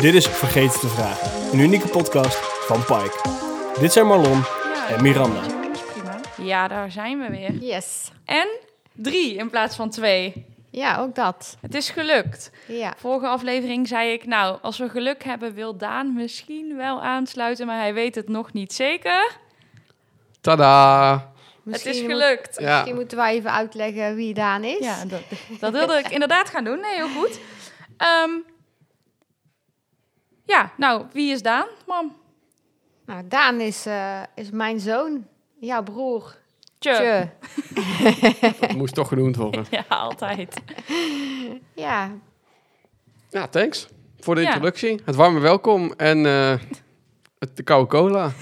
Dit is Vergeten te Vragen, een unieke podcast van Pike. Dit zijn Marlon Ja, en Miranda. dat is prima. Ja, daar zijn we weer. Yes. En drie in plaats van twee. Ja, ook dat. Het is gelukt. Ja. Vorige aflevering zei ik, nou, als we geluk hebben, wil Daan misschien wel aansluiten, maar hij weet het nog niet zeker. Tada! het is moet- gelukt. Ja. Misschien moeten wij even uitleggen wie Daan is. Ja, dat, dat wilde ik inderdaad gaan doen. Nee, heel goed. Ehm, ja, nou, wie is Daan, mam? Nou, Daan is, eh, is mijn zoon. Jouw broer. Tje. Tje. Dat moest toch genoemd worden. Ja, altijd. Ja, Ja, thanks voor de Ja. introductie. Het warme welkom en eh, het, de koude cola.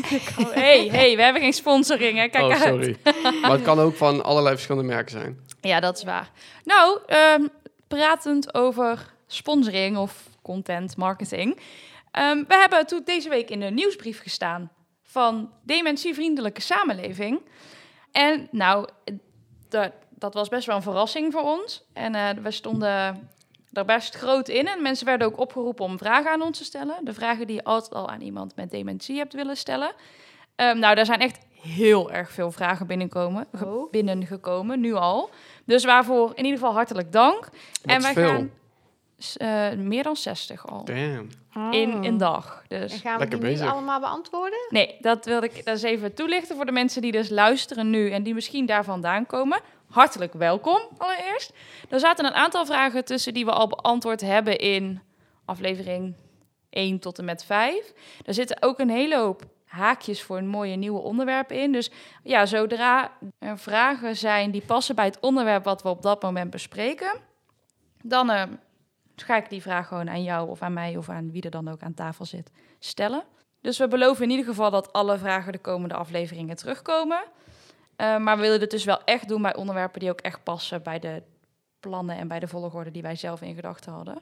Hey, hey, we hebben geen sponsoring, hè? Kijk oh, uit. sorry. maar het kan ook van allerlei verschillende merken zijn. Ja, dat is waar. Nou, ehm, pratend over sponsoring of content marketing. Ehm, we hebben toen deze week in de nieuwsbrief gestaan van Dementievriendelijke Samenleving. En nou, dat, dat was best wel een verrassing voor ons. En eh, we stonden er best groot in. En mensen werden ook opgeroepen om vragen aan ons te stellen. De vragen die je altijd al aan iemand met dementie hebt willen stellen. Ehm, nou, daar zijn echt heel erg veel vragen binnenkomen, Oh. binnengekomen, nu al. Dus waarvoor in ieder geval hartelijk dank. en wij veel. gaan eh, meer dan 60 al Damn. in een dag. En Dus gaan we Lekker die niet allemaal beantwoorden? nee, dat wilde ik dat eens even toelichten voor de mensen die dus luisteren nu en die misschien daar vandaan komen. Hartelijk welkom allereerst. Er zaten een aantal vragen tussen die we al beantwoord hebben in aflevering 1 tot en met 5. Er zitten ook een hele hoop haakjes voor een mooie nieuwe onderwerpen in. Dus ja, zodra er vragen zijn die passen bij het onderwerp wat we op dat moment bespreken, dan eh, ga ik die vraag gewoon aan jou of aan mij of aan wie er dan ook aan tafel zit stellen. Dus we beloven in ieder geval dat alle vragen de komende afleveringen terugkomen. Eh, maar we willen dit dus wel echt doen bij onderwerpen die ook echt passen bij de plannen en bij de volgorde die wij zelf in gedachten hadden.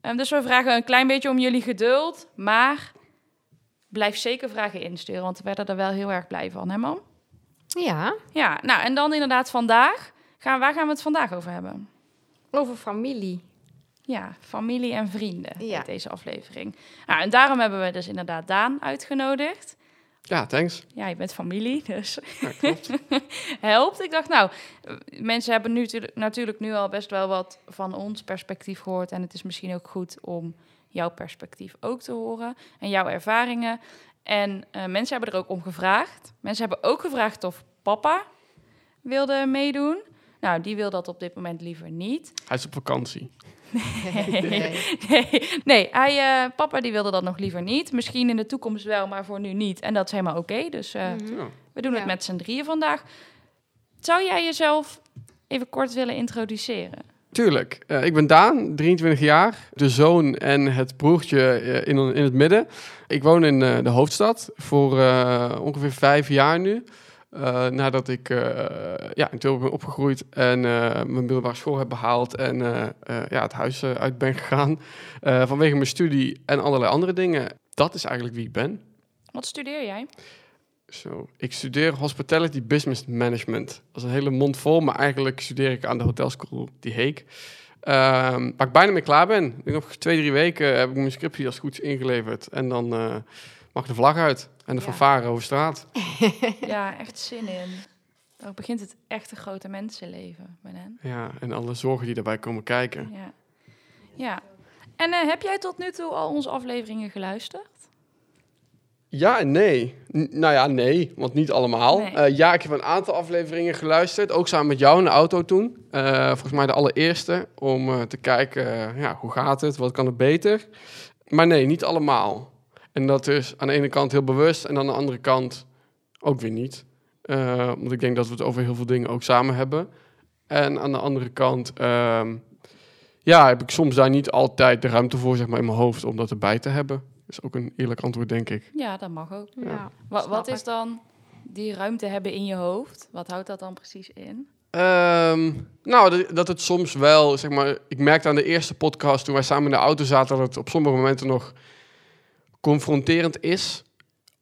Ehm, dus we vragen een klein beetje om jullie geduld, maar blijf zeker vragen insturen, want we werden er wel heel erg blij van, hè man? Ja, Ja, nou en dan inderdaad vandaag. Gaan, waar gaan we het vandaag over hebben? over familie. Ja, familie en vrienden, Ja. heet deze aflevering. Nou, en daarom hebben we dus inderdaad Daan uitgenodigd. Ja, thanks. Ja, je bent familie, dus Ja, klopt. helpt. Ik dacht, nou, mensen hebben nu natuurlijk- natuurlijk nu al best wel wat van ons perspectief gehoord. En het is misschien ook goed om jouw perspectief ook te horen en jouw ervaringen. En eh, mensen hebben er ook om gevraagd. Mensen hebben ook gevraagd of papa wilde meedoen. Nou, die wil dat op dit moment liever niet. Hij is op vakantie. Nee. Nee, nee hij, eh, papa die wilde dat nog liever niet. Misschien in de toekomst wel, maar voor nu niet. En dat is helemaal oké. Dus eh, Mhm. Ja. we doen het Ja. met z'n drieën vandaag. Zou jij jezelf even kort willen introduceren? Tuurlijk. Eh, ik ben Daan, 23 jaar. De zoon en het broertje in, in het midden. Ik woon in eh, de hoofdstad voor eh, ongeveer vijf jaar nu. Eh, nadat ik eh, ja, in Tilburg ben opgegroeid en eh, mijn middelbare school heb behaald en ja, het huis uit ben gegaan. vanwege mijn studie en allerlei andere dingen. Dat is eigenlijk wie ik ben. Wat studeer jij? Zo, ik studeer Hospitality Business Management. Dat is een hele mond vol, maar eigenlijk studeer ik aan de hotelschool Die Heek. Ehm, waar ik bijna mee klaar ben. Ik nog twee, drie weken heb ik mijn scriptie als goed is ingeleverd. En dan mag de vlag uit en de Ja. fanfare over straat. Ja, echt zin in. Daar begint het echte grote mensenleven bij hen. Ja, en alle zorgen die daarbij komen kijken. Ja. ja. En eh, heb jij tot nu toe al onze afleveringen geluisterd? Ja en nee. N- nou ja, nee, want niet allemaal. Nee. Eh, ja, ik heb een aantal afleveringen geluisterd. Ook samen met jou in de auto toen. Eh, volgens mij de allereerste. Om eh, te kijken, ja, hoe gaat het? Wat kan er beter? Maar nee, niet allemaal. En dat is aan de ene kant heel bewust. En aan de andere kant ook weer niet. Eh, want ik denk dat we het over heel veel dingen ook samen hebben. En aan de andere kant... ehm, ja, heb ik soms daar niet altijd de ruimte voor zeg maar, in mijn hoofd om dat erbij te hebben. is ook een eerlijk antwoord, denk ik. Ja, dat mag ook. Ja. Wat ik. is dan die ruimte hebben in je hoofd? Wat houdt dat dan precies in? Ehm, nou, dat- dat het soms wel, zeg maar... Ik merkte aan de eerste podcast toen wij samen in de auto zaten... dat het op sommige momenten nog confronterend is.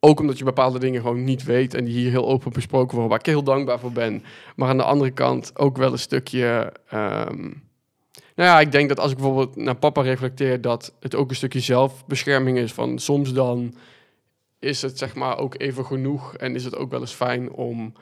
Ook omdat je bepaalde dingen gewoon niet weet... en die hier heel open besproken worden... waar ik heel dankbaar voor ben. Maar aan de andere kant ook wel een stukje... ehm, Nou ja, ik denk dat als ik bijvoorbeeld naar papa reflecteer, dat het ook een stukje zelfbescherming is. Van soms dan is het zeg maar ook even genoeg en is het ook wel eens fijn om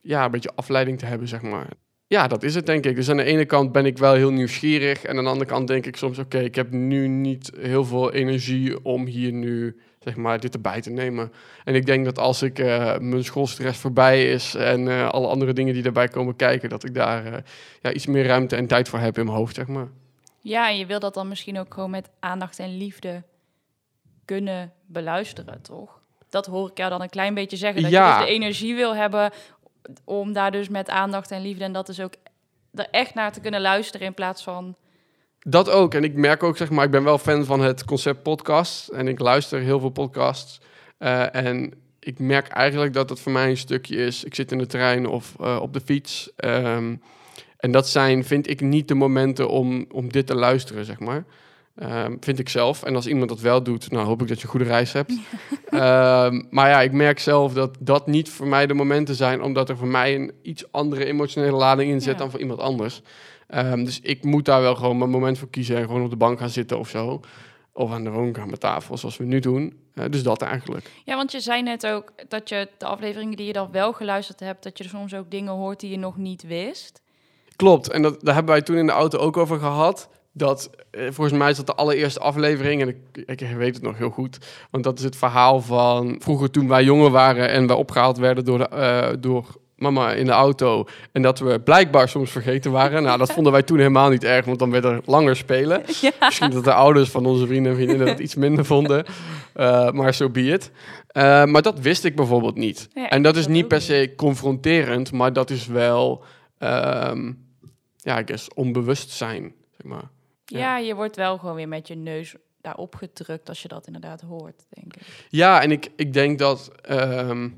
ja, een beetje afleiding te hebben, zeg maar. Ja, dat is het denk ik. Dus aan de ene kant ben ik wel heel nieuwsgierig en aan de andere kant denk ik soms, oké, ik heb nu niet heel veel energie om hier nu zeg maar, dit erbij te nemen. En ik denk dat als ik eh, mijn schoolstress voorbij is en eh, alle andere dingen die daarbij komen kijken, dat ik daar eh, ja, iets meer ruimte en tijd voor heb in mijn hoofd, zeg maar. Ja, en je wil dat dan misschien ook gewoon met aandacht en liefde kunnen beluisteren, toch? Dat hoor ik jou dan een klein beetje zeggen. Dat Ja. je dus de energie wil hebben om daar dus met aandacht en liefde en dat is ook er echt naar te kunnen luisteren in plaats van... Dat ook. En ik merk ook, zeg maar, ik ben wel fan van het concept podcast. En ik luister heel veel podcasts. Eh, en ik merk eigenlijk dat het voor mij een stukje is. Ik zit in de trein of eh, op de fiets. Ehm, en dat zijn, vind ik, niet de momenten om, om dit te luisteren, zeg maar. Ehm, vind ik zelf. En als iemand dat wel doet, nou hoop ik dat je een goede reis hebt. Ehm, maar ja, ik merk zelf dat dat niet voor mij de momenten zijn, omdat er voor mij een iets andere emotionele lading in zit Ja. dan voor iemand anders. Ehm, dus ik moet daar wel gewoon mijn moment voor kiezen en gewoon op de bank gaan zitten of zo. Of aan de woonkamertafel, zoals we nu doen. Eh, dus dat eigenlijk. Ja, want je zei net ook dat je de afleveringen die je dan wel geluisterd hebt, dat je er soms ook dingen hoort die je nog niet wist. Klopt, en dat, daar hebben wij toen in de auto ook over gehad. Dat, eh, volgens mij is dat de allereerste aflevering, en ik, ik weet het nog heel goed. Want dat is het verhaal van vroeger toen wij jonger waren en wij opgehaald werden door, de, eh, door mama in de auto. En dat we blijkbaar soms vergeten waren. Nou, dat vonden wij toen helemaal niet erg, want dan werd er langer spelen. Ja. Misschien dat de ouders van onze vrienden en vriendinnen dat iets minder vonden. Eh, maar zo so be it. Maar dat wist ik bijvoorbeeld niet. Ja, en dat is dat niet per se confronterend, maar dat is wel, ehm, ja, ik guess, onbewust zijn, zeg maar. Ja. Ja. je wordt wel gewoon weer met je neus daarop gedrukt als je dat inderdaad hoort, denk ik. Ja, en ik, ik denk dat ehm,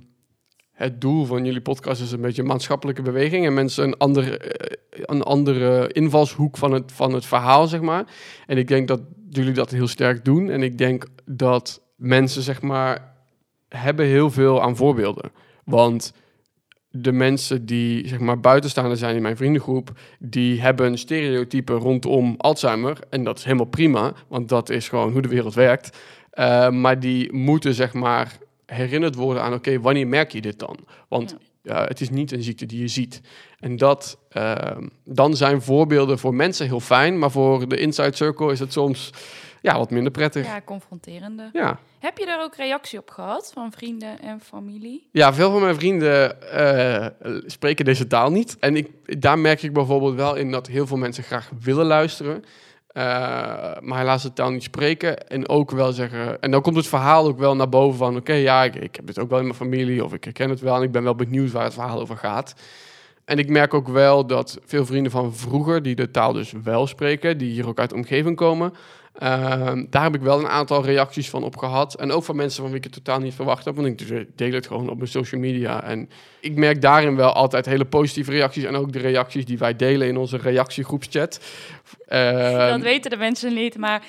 het doel van jullie podcast is een beetje een maatschappelijke beweging en mensen een andere, eh, een andere invalshoek van het, van het verhaal, zeg maar. En ik denk dat jullie dat heel sterk doen. En ik denk dat mensen, zeg maar, hebben heel veel aan voorbeelden. Want de mensen die, zeg maar, buitenstaander zijn in mijn vriendengroep, die hebben een stereotype rondom Alzheimer. En dat is helemaal prima, want dat is gewoon hoe de wereld werkt. Uh, maar die moeten, zeg maar, herinnerd worden aan, oké, wanneer merk je dit dan? Want ja. het is niet een ziekte die je ziet. En dat, uh, dan zijn voorbeelden voor mensen heel fijn, maar voor de inside circle is het soms ja, wat minder prettig. Ja, confronterende. Ja. Heb je daar ook reactie op gehad van vrienden en familie? Ja, veel van mijn vrienden uh, spreken deze taal niet. En ik, daar merk ik bijvoorbeeld wel in dat heel veel mensen graag willen luisteren. Uh, maar helaas de taal niet spreken. En ook wel zeggen. En dan komt het verhaal ook wel naar boven van: oké, okay, ja, ik, ik heb het ook wel in mijn familie. Of ik herken het wel. En ik ben wel benieuwd waar het verhaal over gaat. En ik merk ook wel dat veel vrienden van vroeger, die de taal dus wel spreken, die hier ook uit de omgeving komen. Uh, daar heb ik wel een aantal reacties van op gehad. En ook van mensen van wie ik het totaal niet verwacht heb. Want ik deel het gewoon op mijn social media. En ik merk daarin wel altijd hele positieve reacties. En ook de reacties die wij delen in onze reactiegroepschat. Uh, dat weten de mensen niet, maar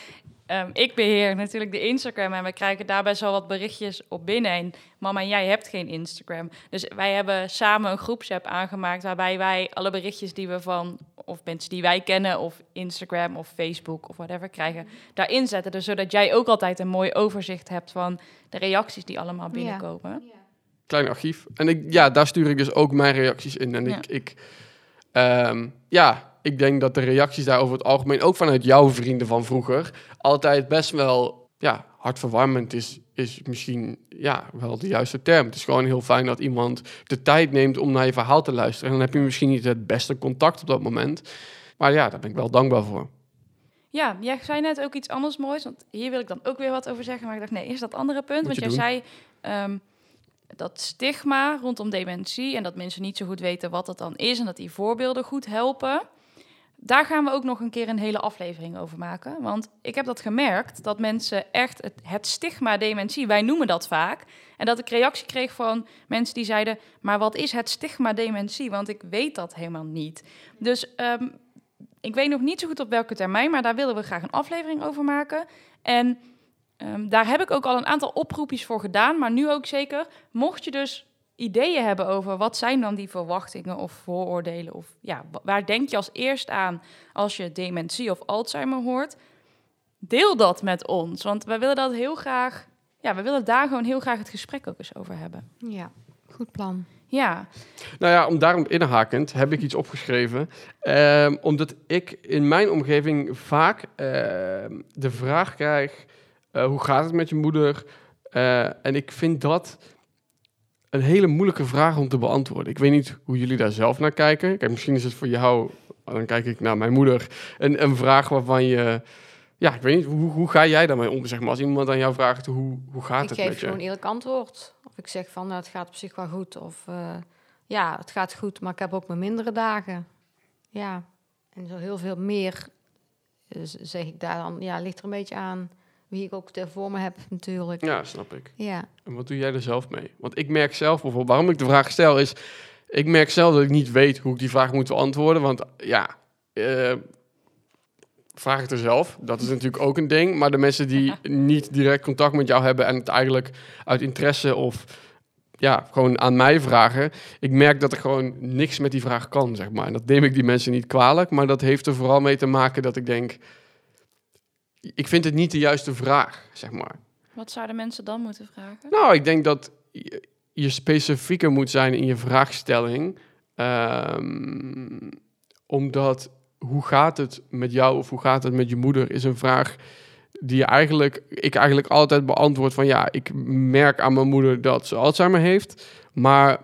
um, ik beheer natuurlijk de Instagram. En we krijgen daar best wel wat berichtjes op binnen. En mama, jij hebt geen Instagram. Dus wij hebben samen een groepsapp aangemaakt. Waarbij wij alle berichtjes die we van of mensen die wij kennen, of Instagram of Facebook of whatever krijgen, daarin zetten. Dus zodat jij ook altijd een mooi overzicht hebt van de reacties die allemaal binnenkomen. Ja. Klein archief. En ik, ja, daar stuur ik dus ook mijn reacties in. En Ja. ik, ik um, ja, ik denk dat de reacties daar over het algemeen, ook vanuit jouw vrienden van vroeger, altijd best wel ja, hartverwarmend is, is misschien ja, wel de juiste term. Het is gewoon heel fijn dat iemand de tijd neemt om naar je verhaal te luisteren. En dan heb je misschien niet het beste contact op dat moment. Maar ja, daar ben ik wel dankbaar voor. Ja, jij zei net ook iets anders moois. Want hier wil ik dan ook weer wat over zeggen. Maar ik dacht, nee, is dat andere punt? Want jij zei um, dat stigma rondom dementie... en dat mensen niet zo goed weten wat dat dan is... en dat die voorbeelden goed helpen. Daar gaan we ook nog een keer een hele aflevering over maken. Want ik heb dat gemerkt, dat mensen echt het, stigma dementie... wij noemen dat vaak... En dat ik reactie kreeg van mensen die zeiden... maar wat is het stigma dementie? Want ik weet dat helemaal niet. Dus um, ik weet nog niet zo goed op welke termijn... maar daar willen we graag een aflevering over maken. En um, daar heb ik ook al een aantal oproepjes voor gedaan... maar nu ook zeker, mocht je dus ideeën hebben over wat zijn dan die verwachtingen of vooroordelen. Of ja, wa- waar denk je als eerst aan als je dementie of Alzheimer hoort? Deel dat met ons, want wij willen dat heel graag. Ja, we willen daar gewoon heel graag het gesprek ook eens over hebben. Ja, goed plan. Ja, Nou ja, om daarom inhakend heb ik iets opgeschreven. Ehm, omdat ik in mijn omgeving vaak ehm, de vraag krijg: eh, hoe gaat het met je moeder? Eh, en ik vind dat een hele moeilijke vraag om te beantwoorden. Ik weet niet hoe jullie daar zelf naar kijken. Kijk, misschien is het voor jou, dan kijk ik naar mijn moeder, een, een vraag waarvan je. Ja, ik weet niet, hoe, hoe ga jij daarmee om? Zeg maar, als iemand aan jou vraagt, hoe, hoe gaat ik het geef met je? gewoon eerlijk antwoord. Of ik zeg van, nou, het gaat op zich wel goed. Of eh, ja, het gaat goed, maar ik heb ook mijn mindere dagen. Ja, en zo heel veel meer eh, zeg ik daar dan. Ja, ligt er een beetje aan wie ik ook voor me heb natuurlijk. Ja, snap ik. Ja, En wat doe jij er zelf mee? Want ik merk zelf bijvoorbeeld, waarom ik de vraag stel is, ik merk zelf dat ik niet weet hoe ik die vraag moet beantwoorden. Want ja, eh, vraag het er zelf. Dat is natuurlijk ook een ding. Maar de mensen die niet direct contact met jou hebben en het eigenlijk uit interesse of ja, gewoon aan mij vragen. Ik merk dat ik gewoon niks met die vraag kan, zeg maar. En dat neem ik die mensen niet kwalijk. Maar dat heeft er vooral mee te maken dat ik denk, ik vind het niet de juiste vraag, zeg maar. wat zouden mensen dan moeten vragen? Nou, ik denk dat je, je specifieker moet zijn in je vraagstelling. Ehm, omdat hoe gaat het met jou of hoe gaat het met je moeder is een vraag die je eigenlijk, ik eigenlijk altijd beantwoord van ja, ik merk aan mijn moeder dat ze Alzheimer heeft, maar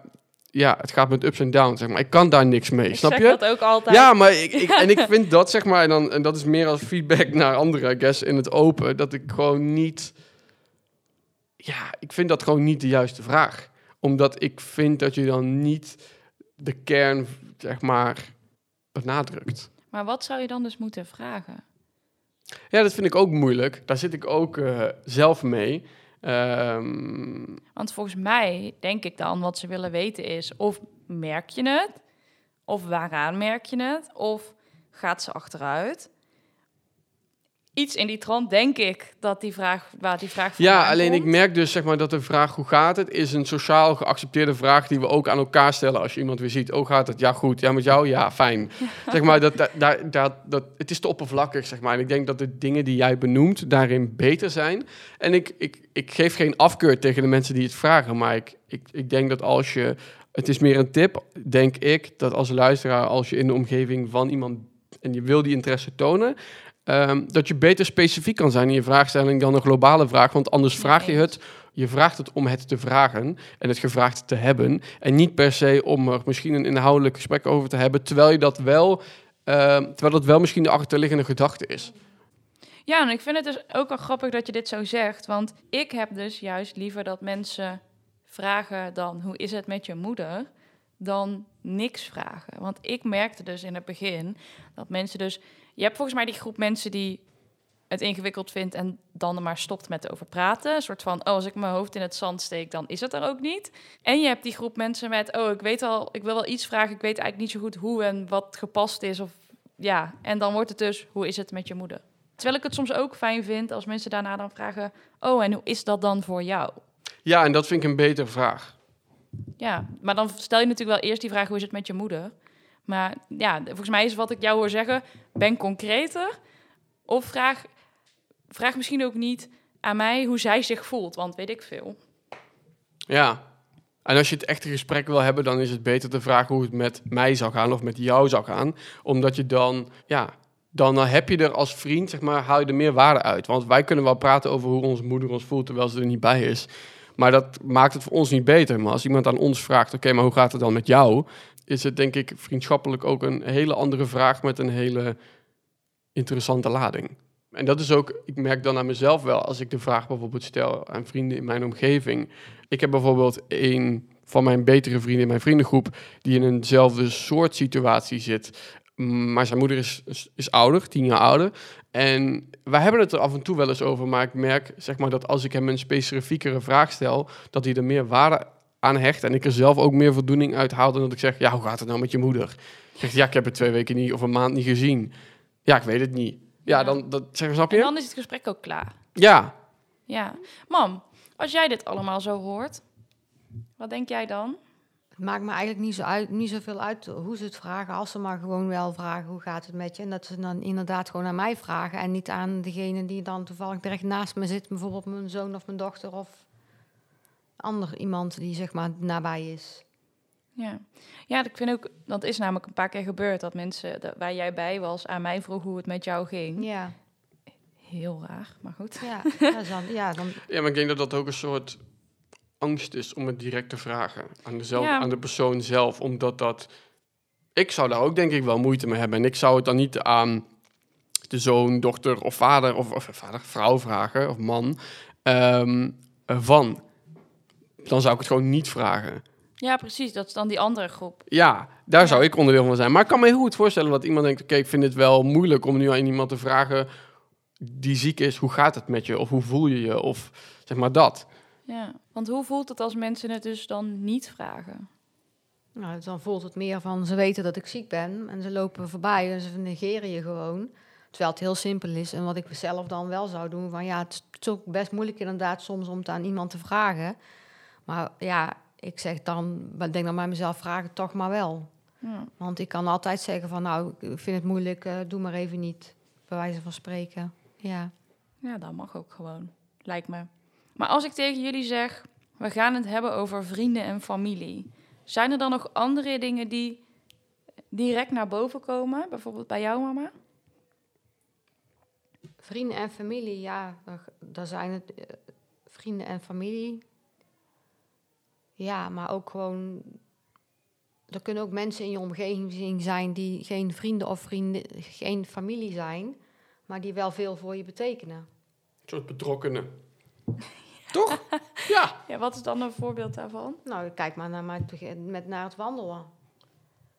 ja, het gaat met ups en downs, zeg maar. Ik kan daar niks mee, ik snap zeg je? dat ook altijd. Ja, maar ik, ik, en ik vind dat zeg maar, en, dan, en dat is meer als feedback naar anderen, I guess, in het open, dat ik gewoon niet, ja, ik vind dat gewoon niet de juiste vraag. Omdat ik vind dat je dan niet de kern, zeg maar, benadrukt. Maar wat zou je dan dus moeten vragen? Ja, dat vind ik ook moeilijk. Daar zit ik ook eh, zelf mee. Ehm, Want volgens mij denk ik dan wat ze willen weten is of merk je het, of waaraan merk je het, of gaat ze achteruit. Iets in die trant denk ik dat die vraag waar die vraag vandaan Ja, alleen ik merk dus zeg maar dat de vraag hoe gaat het is een sociaal geaccepteerde vraag die we ook aan elkaar stellen als je iemand weer ziet. Oh, gaat het? Ja, goed. Ja, met jou? Ja, fijn. Zeg maar dat, dat, dat, dat het is te oppervlakkig zeg maar. En ik denk dat de dingen die jij benoemt daarin beter zijn. En ik, ik, ik geef geen afkeur tegen de mensen die het vragen, maar ik, ik, ik denk dat als je het is meer een tip, denk ik, dat als luisteraar als je in de omgeving van iemand en je wil die interesse tonen, Ehm, dat je beter specifiek kan zijn in je vraagstelling dan een globale vraag. Want anders vraag je het, je vraagt het om het te vragen en het gevraagd te hebben. En niet per se om er misschien een inhoudelijk gesprek over te hebben, terwijl je dat wel, ehm, terwijl dat wel misschien de achterliggende gedachte is. Ja, en ik vind het dus ook wel grappig dat je dit zo zegt. Want ik heb dus juist liever dat mensen vragen dan hoe is het met je moeder, dan niks vragen. Want ik merkte dus in het begin dat mensen dus... Je hebt volgens mij die groep mensen die het ingewikkeld vindt en dan er maar stopt met over praten. Een soort van, oh, als ik mijn hoofd in het zand steek, dan is het er ook niet. En je hebt die groep mensen met, oh, ik weet al, ik wil wel iets vragen, ik weet eigenlijk niet zo goed hoe en wat gepast is. Of ja, en dan wordt het dus, hoe is het met je moeder? Terwijl ik het soms ook fijn vind als mensen daarna dan vragen: Oh, en hoe is dat dan voor jou? Ja, en dat vind ik een betere vraag. Ja, maar dan stel je natuurlijk wel eerst die vraag: Hoe is het met je moeder? Maar ja, volgens mij is wat ik jou hoor zeggen: Ben concreter. Of vraag, vraag misschien ook niet aan mij hoe zij zich voelt, want weet ik veel. Ja. En als je het echte gesprek wil hebben, dan is het beter te vragen hoe het met mij zou gaan of met jou zou gaan. Omdat je dan, ja, dan heb je er als vriend, zeg maar, haal je er meer waarde uit. Want wij kunnen wel praten over hoe onze moeder ons voelt terwijl ze er niet bij is. Maar dat maakt het voor ons niet beter. Maar als iemand aan ons vraagt, oké, maar hoe gaat het dan met jou? Is het denk ik vriendschappelijk ook een hele andere vraag met een hele interessante lading. En dat is ook, ik merk dan aan mezelf wel, als ik de vraag bijvoorbeeld stel aan vrienden in mijn omgeving. Ik heb bijvoorbeeld een van mijn betere vrienden in mijn vriendengroep, die in eenzelfde soort situatie zit. Maar zijn moeder is, is, is ouder, tien jaar ouder. En wij hebben het er af en toe wel eens over, maar ik merk zeg maar, dat als ik hem een specifiekere vraag stel, dat hij er meer waarde aan hecht. En ik er zelf ook meer voldoening uit haal dan dat ik zeg, ja, hoe gaat het nou met je moeder? Zegt, ja, ik heb het twee weken niet of een maand niet gezien. Ja, ik weet het niet. Ja, Ja. dan dat, zeg, snap En je? dan is het gesprek ook klaar. Ja, Ja. Mam, als jij dit allemaal zo hoort, wat denk jij dan? Het maakt me eigenlijk niet, zo uit, niet zoveel uit hoe ze het vragen, als ze maar gewoon wel vragen hoe gaat het met je. En dat ze dan inderdaad gewoon aan mij vragen en niet aan degene die dan toevallig direct naast me zit, bijvoorbeeld mijn zoon of mijn dochter of ander iemand die zeg maar nabij is. Ja. ja, ik vind ook, dat is namelijk een paar keer gebeurd, dat mensen dat, waar jij bij was aan mij vroegen hoe het met jou ging. Ja, Heel raar, maar goed. ja, is dan, ja dan, Ja, maar ik denk dat dat ook een soort angst is om het direct te vragen aan, dezelf, Ja. aan de persoon zelf. Omdat dat... Ik zou daar ook denk ik wel moeite mee hebben. En ik zou het dan niet aan de zoon, dochter of vader, of, of vader, vrouw vragen, of man, ehm, eh, van. Dan zou ik het gewoon niet vragen. Ja, precies, dat is dan die andere groep. Ja, daar Ja. zou ik onderdeel van zijn. Maar ik kan me heel goed voorstellen dat iemand denkt... oké, ik vind het wel moeilijk om nu aan iemand te vragen... die ziek is, hoe gaat het met je? Of hoe voel je je? Of zeg maar dat. Ja, want hoe voelt het als mensen het dus dan niet vragen? nou, dan voelt het meer van ze weten dat ik ziek ben en ze lopen voorbij en ze negeren je gewoon. Terwijl het heel simpel is en wat ik zelf dan wel zou doen, van ja, het is, het is ook best moeilijk inderdaad soms om het aan iemand te vragen. Maar ja, ik zeg dan, ik denk dan bij mezelf, vraag het toch maar wel. Ja. Want ik kan altijd zeggen van nou, ik vind het moeilijk, eh, doe maar even niet. Bij wijze van spreken. Ja. ja, dat mag ook gewoon, lijkt me. Maar als ik tegen jullie zeg, we gaan het hebben over vrienden en familie. Zijn er dan nog andere dingen die direct naar boven komen? Bijvoorbeeld bij jou, mama? Vrienden en familie, ja, daar- daar zijn het eh, vrienden en familie. Ja, maar ook gewoon. Er kunnen ook mensen in je omgeving zijn die geen vrienden of vrienden, geen familie zijn, maar die wel veel voor je betekenen. Een soort betrokkenen. Toch? Ja. Ja, wat is dan een voorbeeld daarvan? Nou, kijk maar naar, met naar het wandelen.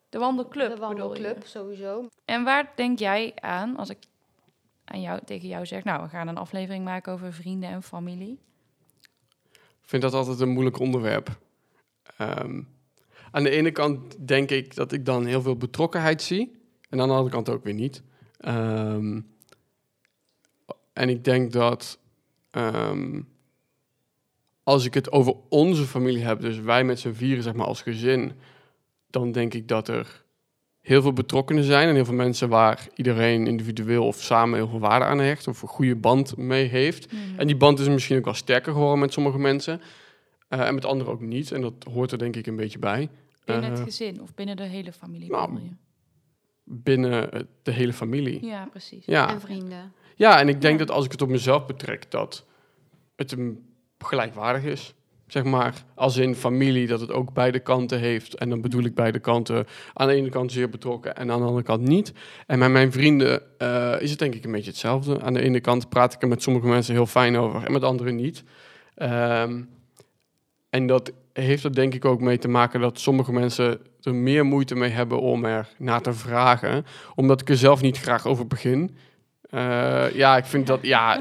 De wandelclub. De bedoel je? wandelclub, sowieso. En waar denk jij aan als ik aan jou, tegen jou zeg, nou, we gaan een aflevering maken over vrienden en familie? Ik vind dat altijd een moeilijk onderwerp. Ehm, aan de ene kant denk ik dat ik dan heel veel betrokkenheid zie. En aan de andere kant ook weer niet. Ehm, en ik denk dat ehm, als ik het over onze familie heb, dus wij met z'n vieren zeg maar als gezin, dan denk ik dat er heel veel betrokkenen zijn en heel veel mensen waar iedereen individueel of samen heel veel waarde aan hecht of een goede band mee heeft. En die band is misschien ook wel sterker geworden met sommige mensen. Eh, en met anderen ook niet. En dat hoort er denk ik een beetje bij. Binnen het Eh, gezin of binnen de hele familie? nou, binnen eh, de hele familie. Ja, precies. Ja, En vrienden. ja en ik denk Ja. dat als ik het op mezelf betrek, dat het een gelijkwaardig is. Zeg maar, als in familie, dat het ook beide kanten heeft. En dan bedoel ik beide kanten. Aan de ene kant zeer betrokken en aan de andere kant niet. En met mijn vrienden eh, is het denk ik een beetje hetzelfde. Aan de ene kant praat ik er met sommige mensen heel fijn over en met anderen niet. Ehm, en dat heeft er denk ik ook mee te maken dat sommige mensen er meer moeite mee hebben om er naar te vragen. Omdat ik er zelf niet graag over begin. Eh, ja, ik vind dat, ja,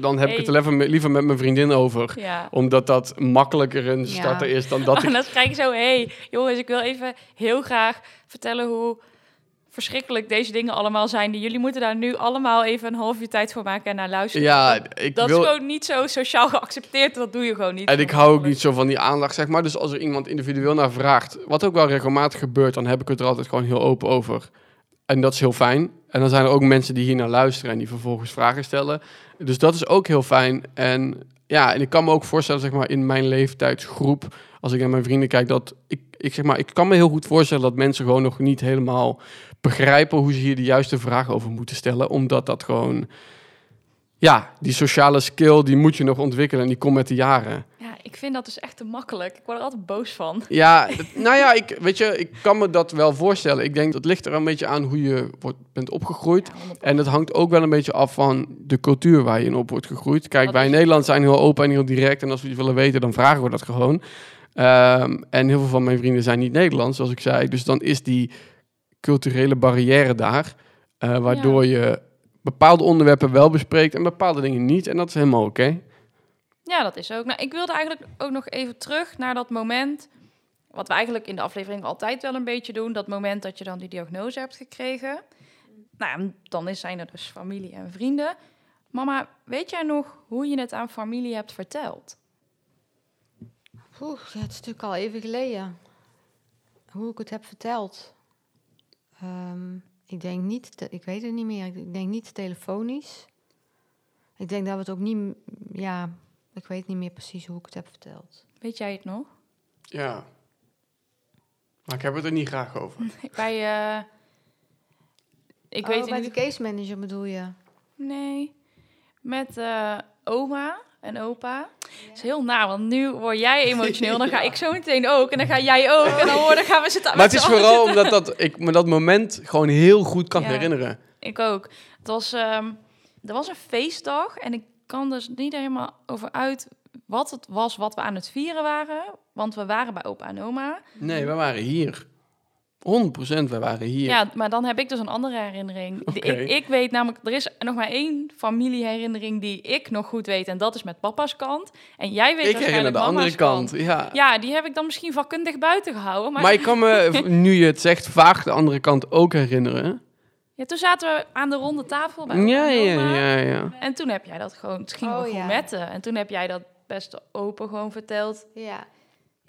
dan heb ik het er liever met, liever met mijn vriendin over. Ja. Omdat dat makkelijker een Ja. starter is dan dat en ik... dan krijg je zo, hé, hey, jongens, ik wil even heel graag vertellen hoe verschrikkelijk deze dingen allemaal zijn. Die jullie moeten daar nu allemaal even een half uur tijd voor maken en naar luisteren. Ja, dat, ik dat wil... is gewoon niet zo sociaal geaccepteerd. Dat doe je gewoon niet. En ik hou ook niet zo van die aandacht, zeg maar. Dus als er iemand individueel naar vraagt, wat ook wel regelmatig gebeurt, dan heb ik het er altijd gewoon heel open over. En dat is heel fijn. En dan zijn er ook mensen die hier naar luisteren en die vervolgens vragen stellen. Dus dat is ook heel fijn. En ja, en ik kan me ook voorstellen, zeg maar, in mijn leeftijdsgroep, als ik naar mijn vrienden kijk, dat ik, ik zeg maar, ik kan me heel goed voorstellen dat mensen gewoon nog niet helemaal begrijpen hoe ze hier de juiste vragen over moeten stellen. Omdat dat gewoon, ja, die sociale skill, die moet je nog ontwikkelen en die komt met de jaren. Ja, ik vind dat dus echt te makkelijk. Ik word er altijd boos van. Ja, nou ja, ik, weet je, ik kan me dat wel voorstellen. Ik denk dat ligt er een beetje aan hoe je wordt, bent opgegroeid. Ja, 100%. En dat hangt ook wel een beetje af van de cultuur waar je in op wordt gegroeid. Kijk, Dat wij in. Nederland zijn heel open en heel direct. En als we iets willen weten, dan vragen we dat gewoon. Ehm, en heel veel van mijn vrienden zijn niet Nederlands, zoals ik zei. Dus dan is die culturele barrière daar. eh, waardoor je bepaalde onderwerpen wel bespreekt en bepaalde dingen niet. En dat is helemaal oké. Ja, dat is ook. Nou, ik wilde eigenlijk ook nog even terug naar dat moment. Wat we eigenlijk in de aflevering altijd wel een beetje doen. Dat moment dat je dan die diagnose hebt gekregen. Nou, dan is, zijn er dus familie en vrienden. Mama, weet jij nog hoe je het aan familie hebt verteld? Oeh, het is natuurlijk al even geleden. hoe ik het heb verteld. Ehm, ik denk niet, te- ik weet het niet meer. Ik denk niet telefonisch. Ik denk dat we het ook niet, ja, ik weet niet meer precies hoe ik het heb verteld. Weet jij het nog? Ja. Maar ik heb het er niet graag over. Bij, eh ik oh, weet bij de case manager bedoel je? Nee, met eh, oma en opa. Het is heel na, want nu word jij emotioneel. Dan ga ik zo meteen ook. En dan ga jij ook. En dan, hoor, dan gaan we zitten Maar het is vooral zitten. omdat dat, ik me dat moment gewoon heel goed kan Ja. herinneren. Ik ook. Het was, ehm, er was een feestdag. En ik kan dus niet helemaal over uit wat het was wat we aan het vieren waren. Want we waren bij opa en oma. Nee, we waren hier. 100% we waren hier. Ja, maar dan heb ik dus een andere herinnering. Ik, ik weet namelijk, er is nog maar één familieherinnering die ik nog goed weet. En dat is met papa's kant. En jij weet ik herinner waarschijnlijk de andere kant. Ja. Ja, die heb ik dan misschien vakkundig buiten gehouden. Maar, Maar ik kan me, nu je het zegt, vaag de andere kant ook herinneren. ja, toen zaten we aan de ronde tafel bij Ja, ja, ja, ja. En toen heb jij dat gewoon, het ging Oh, we gewoon ja. metten. En toen heb jij dat best open gewoon verteld. Ja.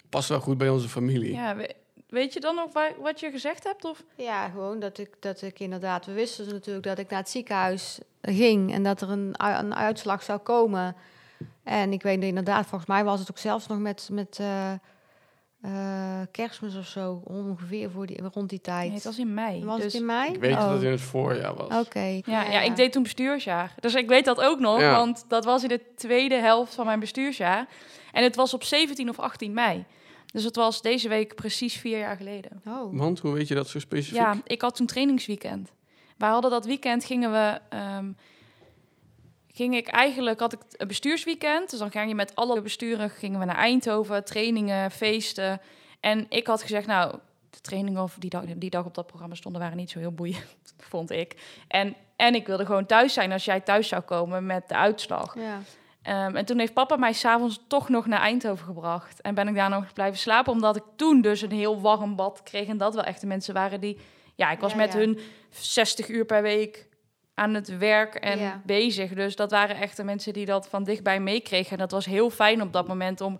Past wel goed bij onze familie. Ja, we- weet je dan nog wa- wat je gezegd hebt? Of? Ja, gewoon dat ik, dat ik inderdaad... We wisten dus natuurlijk dat ik naar het ziekenhuis ging... en dat er een, een uitslag zou komen. En ik weet inderdaad, volgens mij was het ook zelfs nog met, met eh, eh, kerstmis of zo... ongeveer voor die, rond die tijd. Nee, het was in mei. was dus, het in mei? Ik weet Oh, dat het in het voorjaar was. Oké. Ja, ja, ik deed toen bestuursjaar. Dus ik weet dat ook nog, Ja. want dat was in de tweede helft van mijn bestuursjaar. En het was op 17 of 18 mei. Dus het was deze week precies vier jaar geleden. Oh, Want, hoe weet je dat zo specifiek? Ja, ik had toen trainingsweekend. Wij hadden dat weekend, gingen we... ehm, ging ik eigenlijk, had ik een bestuursweekend. Dus dan ging je met alle besturen, gingen we naar Eindhoven, trainingen, feesten. En ik had gezegd, nou, de trainingen of die dag, die dag op dat programma stonden waren niet zo heel boeiend, vond ik. En, en ik wilde gewoon thuis zijn als jij thuis zou komen met de uitslag. ja. Ehm, en toen heeft papa mij s'avonds toch nog naar Eindhoven gebracht. En ben ik daar nog blijven slapen, omdat ik toen dus een heel warm bad kreeg. En dat wel echt de mensen waren die... Ja, ik was Ja, met ja. hun 60 uur per week aan het werk en Ja. bezig. Dus dat waren echt de mensen die dat van dichtbij meekregen. En dat was heel fijn op dat moment om...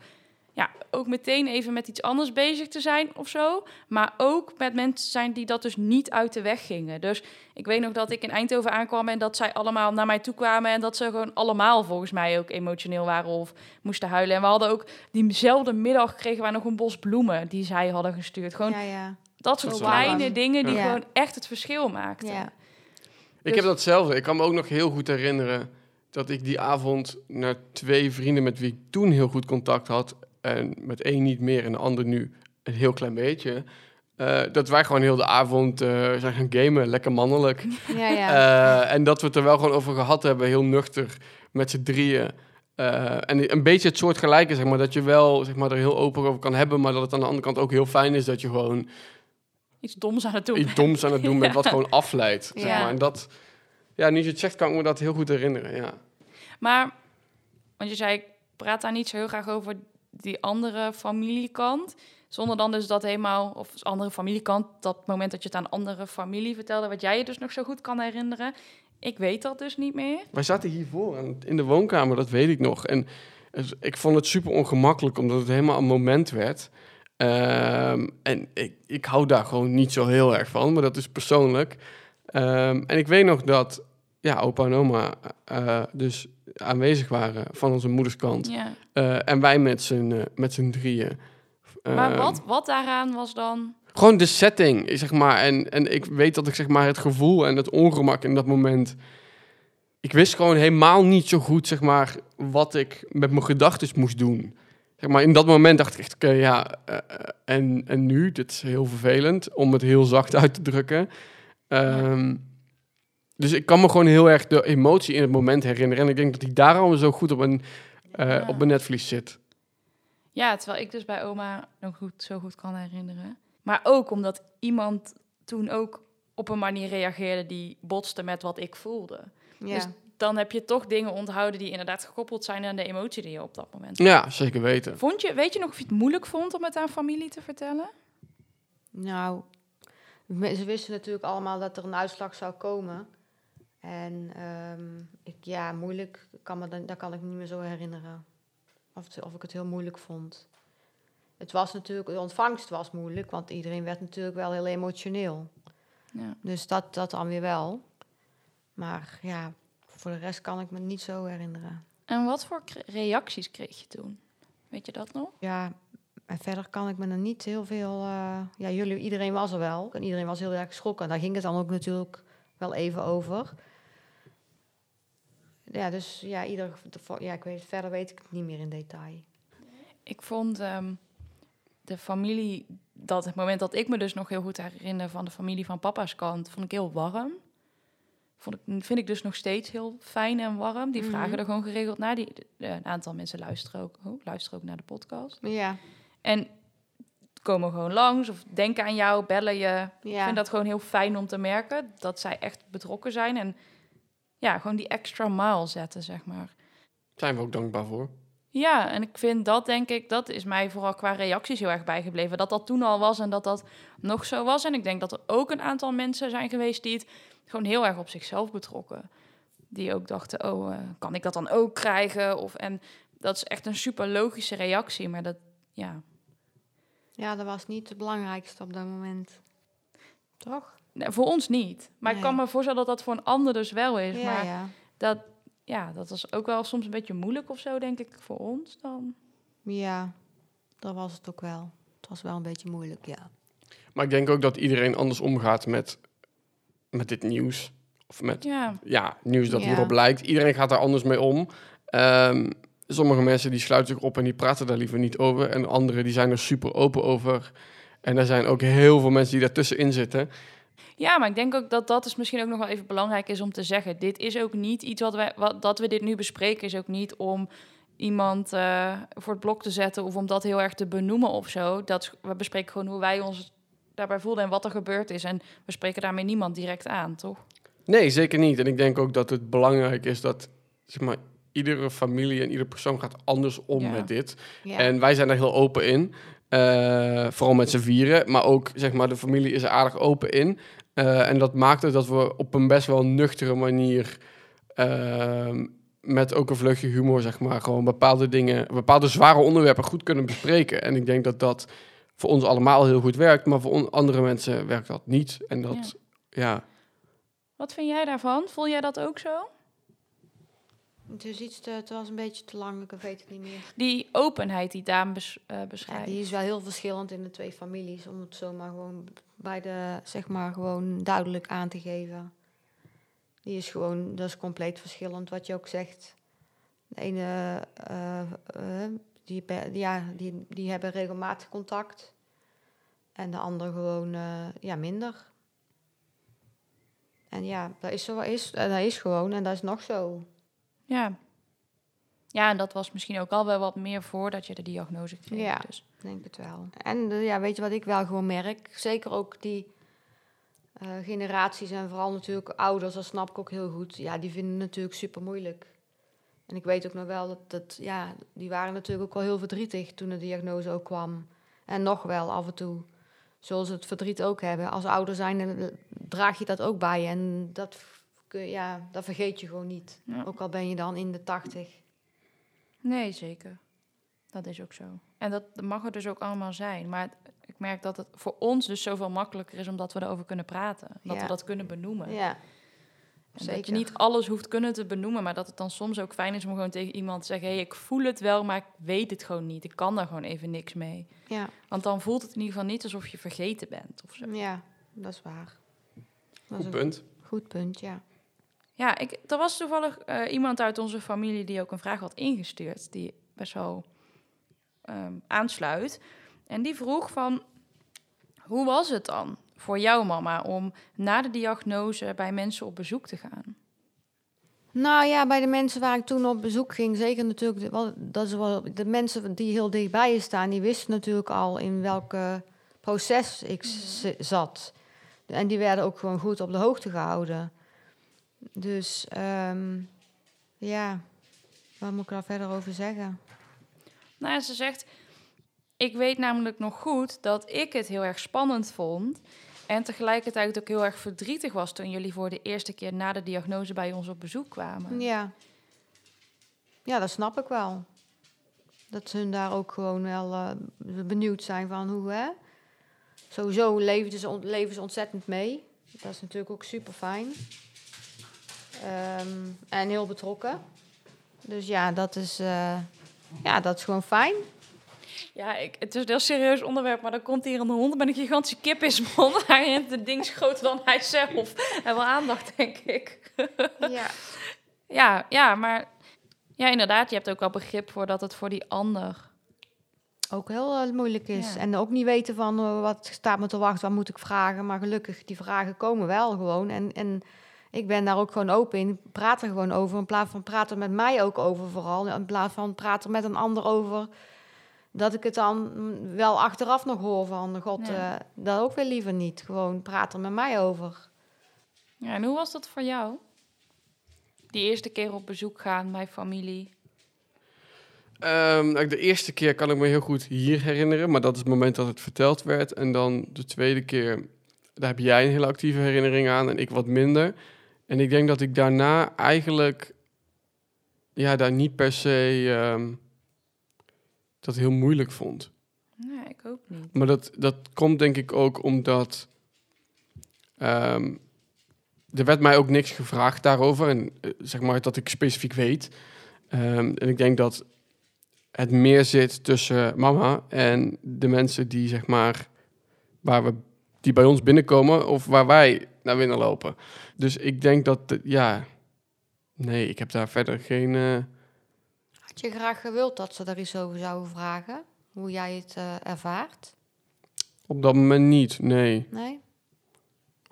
Ja, ook meteen even met iets anders bezig te zijn of zo. Maar ook met mensen zijn die dat dus niet uit de weg gingen. Dus ik weet nog dat ik in Eindhoven aankwam en dat zij allemaal naar mij toe kwamen. En dat ze gewoon allemaal volgens mij ook emotioneel waren of moesten huilen. En we hadden ook diezelfde middag kregen wij nog een bos bloemen die zij hadden gestuurd. Gewoon ja, ja. dat soort kleine warm. dingen die Ja. gewoon echt het verschil maakten. ja. Ik Dus- heb datzelfde. Ik kan me ook nog heel goed herinneren dat ik die avond naar twee vrienden met wie ik toen heel goed contact had, en met één niet meer en de ander nu een heel klein beetje, eh, dat wij gewoon heel de avond eh, zijn gaan gamen, lekker mannelijk. ja, ja. Eh, en dat we het er wel gewoon over gehad hebben, heel nuchter, met z'n drieën. Eh, en een beetje het soort gelijke, zeg maar, dat je wel zeg maar, er heel open over kan hebben, maar dat het aan de andere kant ook heel fijn is dat je gewoon Iets doms aan het doen. iets doms aan het doen bent, wat gewoon afleidt. Zeg Ja. maar. En dat, ja, nu je het zegt, kan ik me dat heel goed herinneren. Ja. Maar, want je zei, ik praat daar niet zo heel graag over die andere familiekant. Zonder dan dus dat helemaal, of andere familiekant, dat moment dat je het aan andere familie vertelde, wat jij je dus nog zo goed kan herinneren. Ik weet dat dus niet meer. Wij zaten hiervoor in de woonkamer, dat weet ik nog. En ik vond het super ongemakkelijk, omdat het helemaal een moment werd. Ehm, en ik, ik hou daar gewoon niet zo heel erg van, maar dat is persoonlijk. Ehm, en ik weet nog dat ja, opa en oma eh, dus aanwezig waren van onze moederskant. Ja. Eh, en wij met z'n eh, met z'n drieën. Maar Ehm, wat, wat daaraan was dan... Gewoon de setting, zeg maar. En, en ik weet dat ik zeg maar het gevoel en het ongemak in dat moment. Ik wist gewoon helemaal niet zo goed, zeg maar, wat ik met mijn gedachten moest doen. Zeg maar, in dat moment dacht ik echt, oké, ja, eh, eh, en, en nu? Dit is heel vervelend, om het heel zacht uit te drukken. Ehm, Dus ik kan me gewoon heel erg de emotie in het moment herinneren. En ik denk dat die daarom zo goed op mijn, eh, Ja. op mijn netvlies zit. Ja, terwijl ik dus bij oma nog goed, zo goed kan herinneren. Maar ook omdat iemand toen ook op een manier reageerde die botste met wat ik voelde. Ja. Dus dan heb je toch dingen onthouden die inderdaad gekoppeld zijn aan de emotie die je op dat moment. Ja, zeker weten. Vond je, weet je nog of je het moeilijk vond om het aan familie te vertellen? Nou, ze wisten natuurlijk allemaal dat er een uitslag zou komen. En ehm, ik, ja, moeilijk, kan me dan, dat kan ik me niet meer zo herinneren. Of, het- of ik het heel moeilijk vond. het was natuurlijk, de ontvangst was moeilijk, want iedereen werd natuurlijk wel heel emotioneel. Ja. Dus dat, dat dan weer wel. Maar ja, voor de rest kan ik me niet zo herinneren. En wat voor reacties kreeg je toen? Weet je dat nog? Ja, en verder kan ik me er niet heel veel... eh, ja, jullie, iedereen was er wel. En iedereen was heel erg geschrokken. En daar ging het dan ook natuurlijk wel even over. Ja, dus ja, ieder, ja ik weet, verder weet ik het niet meer in detail. Ik vond ehm, de familie, dat het moment dat ik me dus nog heel goed herinner van de familie van papa's kant, vond ik heel warm. Vond ik, vind ik dus nog steeds heel fijn en warm. Die Mhm. vragen er gewoon geregeld naar. Die, een aantal mensen luisteren ook, oh, luisteren ook naar de podcast. Ja, En komen gewoon langs of denken aan jou, bellen je. Ik ja. vind dat gewoon heel fijn om te merken dat zij echt betrokken zijn. En ja, gewoon die extra mile zetten, zeg maar. Zijn we ook dankbaar voor. Ja, en ik vind dat, denk ik, dat is mij vooral qua reacties heel erg bijgebleven. Dat dat toen al was en dat dat nog zo was. En ik denk dat er ook een aantal mensen zijn geweest die het gewoon heel erg op zichzelf betrokken. Die ook dachten, oh, eh, kan ik dat dan ook krijgen? Of, en dat is echt een super logische reactie, maar dat, ja... ja, dat was niet het belangrijkste op dat moment. Toch? Nee, voor ons niet. Maar ik kan me voorstellen dat dat voor een ander dus wel is. Ja, maar ja. dat, ja, dat was ook wel soms een beetje moeilijk of zo, denk ik, voor ons dan. Ja, dat was het ook wel. Het was wel een beetje moeilijk, ja. Maar ik denk ook dat iedereen anders omgaat met, met dit nieuws. Of met Ja, ja, nieuws dat Ja. hierop lijkt. Iedereen gaat daar anders mee om. Ehm, sommige mensen die sluiten zich op en die praten daar liever niet over. En anderen die zijn er super open over. En er zijn ook heel veel mensen die daartussenin zitten. Ja, maar ik denk ook dat dat is misschien ook nog wel even belangrijk is om te zeggen. Dit is ook niet iets wat wij, wat, dat we dit nu bespreken, is ook niet om iemand eh, voor het blok te zetten of om dat heel erg te benoemen of zo. Dat, we bespreken gewoon hoe wij ons daarbij voelden en wat er gebeurd is. En we spreken daarmee niemand direct aan, toch? Nee, zeker niet. En ik denk ook dat het belangrijk is dat zeg maar, iedere familie en iedere persoon gaat anders om Ja. met dit. ja. En wij zijn daar heel open in. Eh, vooral met z'n vieren. Maar ook zeg maar, de familie is er aardig open in. Eh, en dat maakt het dat we op een best wel nuchtere manier. ehm, met ook een vleugje humor, zeg maar. Gewoon bepaalde dingen, bepaalde zware onderwerpen goed kunnen bespreken. En ik denk dat dat voor ons allemaal heel goed werkt. Maar voor andere mensen werkt dat niet. En dat, ja. Wat vind jij daarvan? Voel jij dat ook zo? Het, is iets te, het was een beetje te lang, ik weet het niet meer. Die openheid die Daan bes, eh, Ja, beschrijft. die is wel heel verschillend in de twee families, om het zo maar gewoon bij de, zeg maar, gewoon duidelijk aan te geven. Die is gewoon, dat is compleet verschillend wat je ook zegt. De ene, eh, eh, die, ja, die, die hebben regelmatig contact. En de ander gewoon, ja, minder. En ja, dat is, zo, is, dat is gewoon en dat is nog zo. Ja. Ja, en dat was misschien ook al wel wat meer voordat je de diagnose kreeg. Ja. Dus. Ik denk het wel. En eh, ja, weet je wat ik wel gewoon merk? Zeker ook die eh, generaties en vooral natuurlijk ouders, dat snap ik ook heel goed. Ja, die vinden het natuurlijk super moeilijk. En ik weet ook nog wel dat, dat ja, die waren natuurlijk ook wel heel verdrietig toen de diagnose ook kwam. En nog wel af en toe. Zoals ze het verdriet ook hebben. Als ouder zijn, eh, draag je dat ook bij je. En dat, ja, dat vergeet je gewoon niet. Ja. Ook al ben je dan in de tachtig. Nee, zeker. Dat is ook zo. En dat mag er dus ook allemaal zijn. Maar ik merk dat het voor ons dus zoveel makkelijker is omdat we erover kunnen praten. Dat Ja. we dat kunnen benoemen. Ja, En dat je zeker. niet alles hoeft kunnen te benoemen, maar dat het dan soms ook fijn is om gewoon tegen iemand te zeggen: hé, hey, ik voel het wel, maar ik weet het gewoon niet. Ik kan daar gewoon even niks mee. ja. Want dan voelt het in ieder geval niet alsof je vergeten bent of zo. Ja, dat is waar. Dat is Goed een punt. goed punt, ja. Ja, ik, er was toevallig eh, iemand uit onze familie die ook een vraag had ingestuurd, die best wel ehm, aansluit. En die vroeg van, hoe was het dan voor jouw mama om na de diagnose bij mensen op bezoek te gaan? Nou ja, bij de mensen waar ik toen op bezoek ging, zeker natuurlijk, de- dat is wel, de mensen die heel dichtbij je staan, die wisten natuurlijk al in welk proces ik z- zat. En die werden ook gewoon goed op de hoogte gehouden. Dus ehm, ja, wat moet ik daar verder over zeggen? Nou, ja, ze zegt, ik weet namelijk nog goed dat ik het heel erg spannend vond. En tegelijkertijd ook heel erg verdrietig was toen jullie voor de eerste keer na de diagnose bij ons op bezoek kwamen. Ja. Ja, dat snap ik wel. Dat ze hun daar ook gewoon wel eh, benieuwd zijn van hoe, hè? Sowieso leven ze, leven ze ontzettend mee. Dat is natuurlijk ook super fijn. En heel betrokken. Dus ja, dat is, eh, ja, dat is gewoon fijn. Ja, ik, het is een heel serieus onderwerp, maar dan komt hier een hond met een gigantische kip in zijn mond. Hij de ding is groter dan hij zelf. En wel aandacht, denk ik. Ja. Ja, ja, maar ja, inderdaad, je hebt ook wel begrip voor dat het voor die ander... Ook heel eh, moeilijk is. Ja. En ook niet weten van eh, wat staat me te wachten, wat moet ik vragen. Maar gelukkig, die vragen komen wel gewoon. En, en ik ben daar ook gewoon open in. Ik praat er gewoon over. In plaats van praten met mij ook over vooral. In plaats van praten met een ander over. Dat ik het dan wel achteraf nog hoor van... God, Ja. eh, dat ook weer liever niet. Gewoon praat er met mij over. Ja, en hoe was dat voor jou? Die eerste keer op bezoek gaan bij familie. Ehm, nou, de eerste keer kan ik me heel goed hier herinneren, maar dat is het moment dat het verteld werd. En dan de tweede keer, daar heb jij een hele actieve herinnering aan en ik wat minder. En ik denk dat ik daarna eigenlijk, ja, daar niet per se ehm, dat heel moeilijk vond. Nee, ik ook niet. Maar dat, dat komt denk ik ook omdat. ehm, er werd mij ook niks gevraagd daarover. En eh, zeg maar dat ik specifiek weet. Ehm, en ik denk dat het meer zit tussen mama en de mensen die zeg maar. waar we die bij ons binnenkomen of waar wij naar binnen lopen. Dus ik denk dat ja. Nee, ik heb daar verder geen. eh, Had je graag gewild dat ze daar iets over zouden vragen? Hoe jij het eh, ervaart? op dat moment niet. Nee. Nee?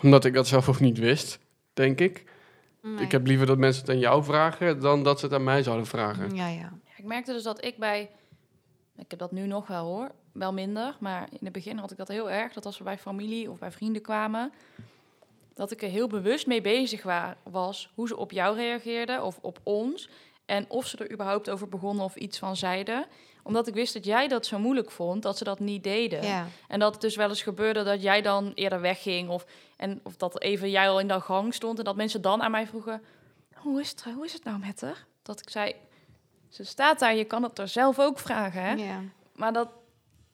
Omdat ik dat zelf ook niet wist, denk ik. Nee. Ik heb liever dat mensen het aan jou vragen dan dat ze het aan mij zouden vragen. Ja. Ja, ik merkte dus dat ik bij... Ik heb dat nu nog wel hoor, wel minder. Maar in het begin had ik dat heel erg. Dat als we bij familie of bij vrienden kwamen... dat ik er heel bewust mee bezig wa- was... hoe ze op jou reageerden of op ons... en of ze er überhaupt over begonnen of iets van zeiden. Omdat ik wist dat jij dat zo moeilijk vond... dat ze dat niet deden. ja. En dat het dus wel eens gebeurde dat jij dan eerder wegging. Of, en, of dat even jij al in de gang stond. En dat mensen dan aan mij vroegen: Hoe is het, hoe is het nou met haar? Dat ik zei: Ze staat daar, je kan het er zelf ook vragen. Hè? ja. Maar dat,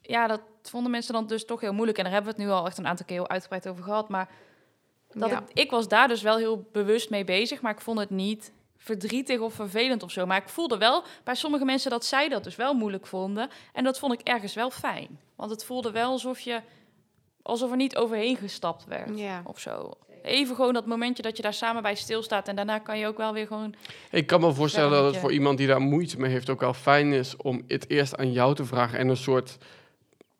ja, dat vonden mensen dan dus toch heel moeilijk. En daar hebben we het nu al echt een aantal keer heel uitgebreid over gehad. Maar dat Ja. ik, ik was daar dus wel heel bewust mee bezig. Maar ik vond het niet verdrietig of vervelend of zo. Maar ik voelde wel bij sommige mensen dat zij dat dus wel moeilijk vonden. En dat vond ik ergens wel fijn. Want het voelde wel alsof je alsof er niet overheen gestapt werd Ja. of zo. Even gewoon dat momentje dat je daar samen bij stilstaat. En daarna kan je ook wel weer gewoon... Ik kan me voorstellen dat het voor iemand die daar moeite mee heeft ook wel fijn is om het eerst aan jou te vragen en een soort